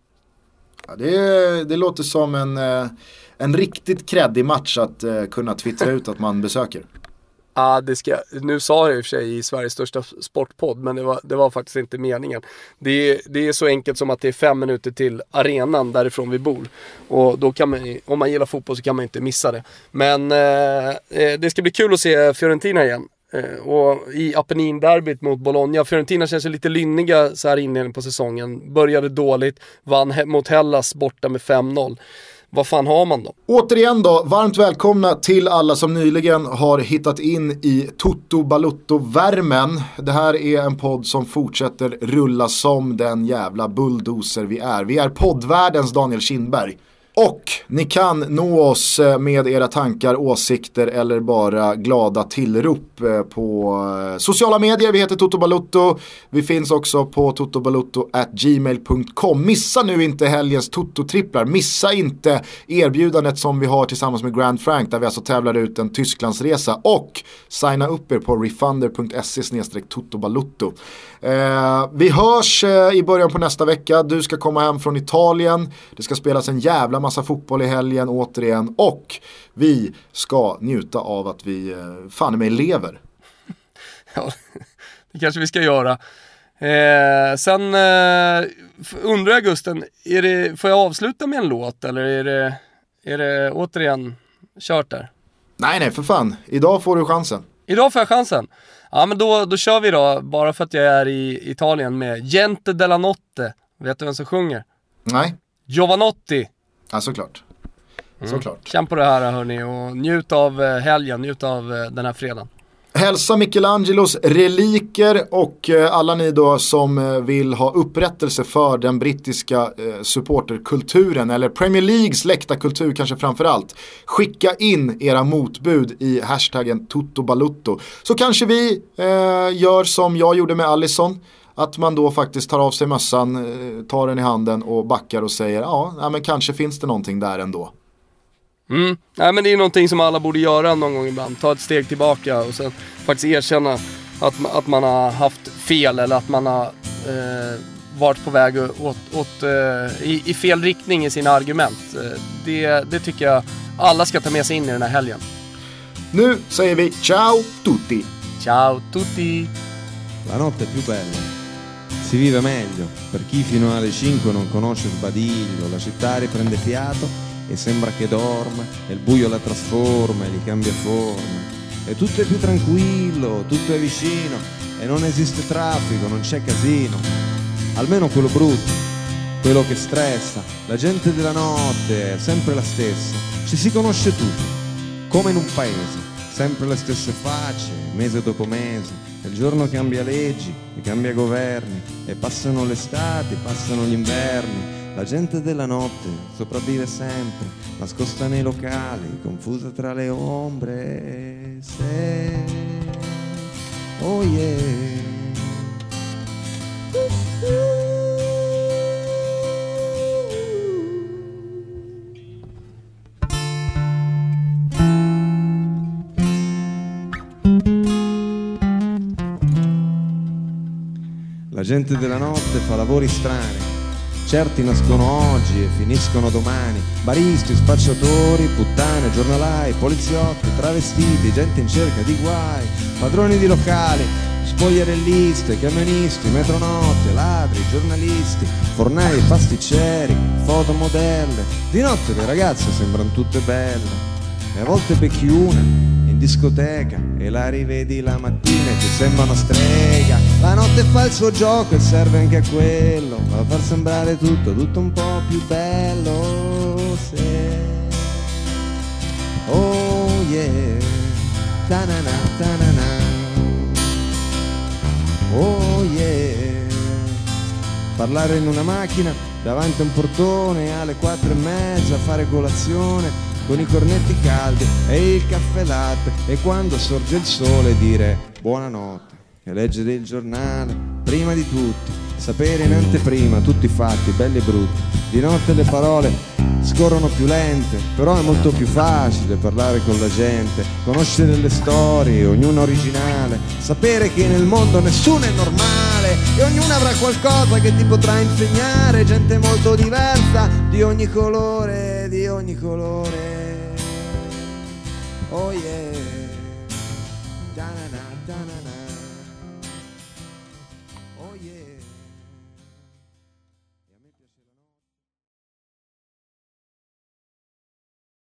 Ja, det, det låter som en, eh, en riktigt kreddig match att eh, kunna twittra ut att man besöker. Ja, det ska, nu sa jag i och för sig i Sveriges största sportpodd, men det var, det var faktiskt inte meningen. Det är, det är så enkelt som att det är fem minuter till arenan därifrån vi bor. Och då kan man, om man gillar fotboll så kan man inte missa det. Men eh, eh, det ska bli kul att se Fiorentina igen. Eh, och i Apennin-derbyt mot Bologna, Fiorentina känns ju lite lynniga så här inledningen på säsongen. Började dåligt, vann mot Hellas borta med 5-0 vad fan har man då? Återigen då, varmt välkomna till alla som nyligen har hittat in i Toto Balutto-värmen. Det här är en podd som fortsätter rulla som den jävla bulldozer vi är. Vi är poddvärldens Daniel Kindberg. Och ni kan nå oss eh, med era tankar, åsikter eller bara glada tillrop eh, på eh, sociala medier. Vi heter Toto Balutto. Vi finns också på totobalutto.gmail.com. Missa nu inte helgens Toto-tripplar. Missa inte erbjudandet som vi har tillsammans med Grand Frank där vi alltså tävlar ut en Tysklandsresa. Och signa upp er på refunder.se totobalutto. Vi hörs i början på nästa vecka. Du ska komma hem från Italien. Det ska spelas en jävla massa fotboll i helgen återigen. Och vi ska njuta av att vi eh, fan mig lever. Ja, det kanske vi ska göra. Eh, sen eh, undrar jag Gusten, är det, får jag avsluta med en låt eller är det, är det återigen kört där? Nej, nej, för fan. Idag får du chansen. Idag får jag chansen. Ja men då, då kör vi då, bara för att jag är i Italien med Gente della Notte. Vet du vem som sjunger? Nej. Giovanotti. Ja såklart. Mm. Såklart. Känn på det här hörni och njut av eh, helgen, njut av eh, den här fredagen. Hälsa Michelangelos reliker och eh, alla ni då som vill ha upprättelse för den brittiska supporterkulturen eller Premier Leagues läktarkultur kanske framförallt. Skicka in era motbud i hashtaggen Totobalutto. Så kanske vi eh, gör som jag gjorde med Allison. Att man då faktiskt tar av sig mössan, tar den i handen och backar och säger ja, men kanske finns det någonting där ändå. Mm. Nej men det är någonting som alla borde göra någon gång ibland. Ta ett steg tillbaka och sen faktiskt erkänna att, att man har haft fel eller att man har eh, varit på väg åt, åt eh, i, i, fel riktning i sina argument. Eh, det, det tycker jag alla ska ta med sig in i den här helgen. Nu säger vi ciao tutti! Ciao tutti! La notte più bella. Si vive meglio. Per chi fino alle 5 non conosce Sbadiglio, la città riprende fiato e sembra che dorma e il buio la trasforma e gli cambia forma. E tutto è più tranquillo, tutto è vicino e non esiste traffico, non c'è casino. Almeno quello brutto, quello che stressa. La gente della notte è sempre la stessa, ci si conosce tutti, come in un paese. Sempre le stesse facce, mese dopo mese. Il giorno cambia leggi, e cambia governi, e passano le estati, passano gli inverni la gente della notte sopravvive sempre, nascosta nei locali, confusa tra le ombre. Se... Oh yeah. La gente della notte fa lavori strani certi nascono oggi e finiscono domani. Baristi, spacciatori, puttane, giornalai, poliziotti, travestiti, gente in cerca di guai, padroni di locali, spogliarelliste, camionisti, metronotte, ladri, giornalisti, fornai, pasticceri, fotomodelle. Di notte le ragazze sembrano tutte belle e a volte becchi una discoteca e la rivedi la mattina e ti sembra una strega. La notte fa il suo gioco e serve anche a quello, a far sembrare tutto, tutto un po' più bello. Se... Oh yeah, ta-na-na, ta-na-na. Oh yeah, parlare in una macchina davanti a un portone alle quattro e mezza, fare colazione con i cornetti caldi e il caffè latte e quando sorge il sole dire buonanotte e leggere il giornale prima di tutti, sapere in anteprima tutti i fatti belli e brutti, di notte le parole scorrono più lente, però è molto più facile parlare con la gente, conoscere le storie, ognuna originale, sapere che nel mondo nessuno è normale e ognuno avrà qualcosa che ti potrà insegnare, gente molto diversa, di ogni colore, di ogni colore. Oh yeah.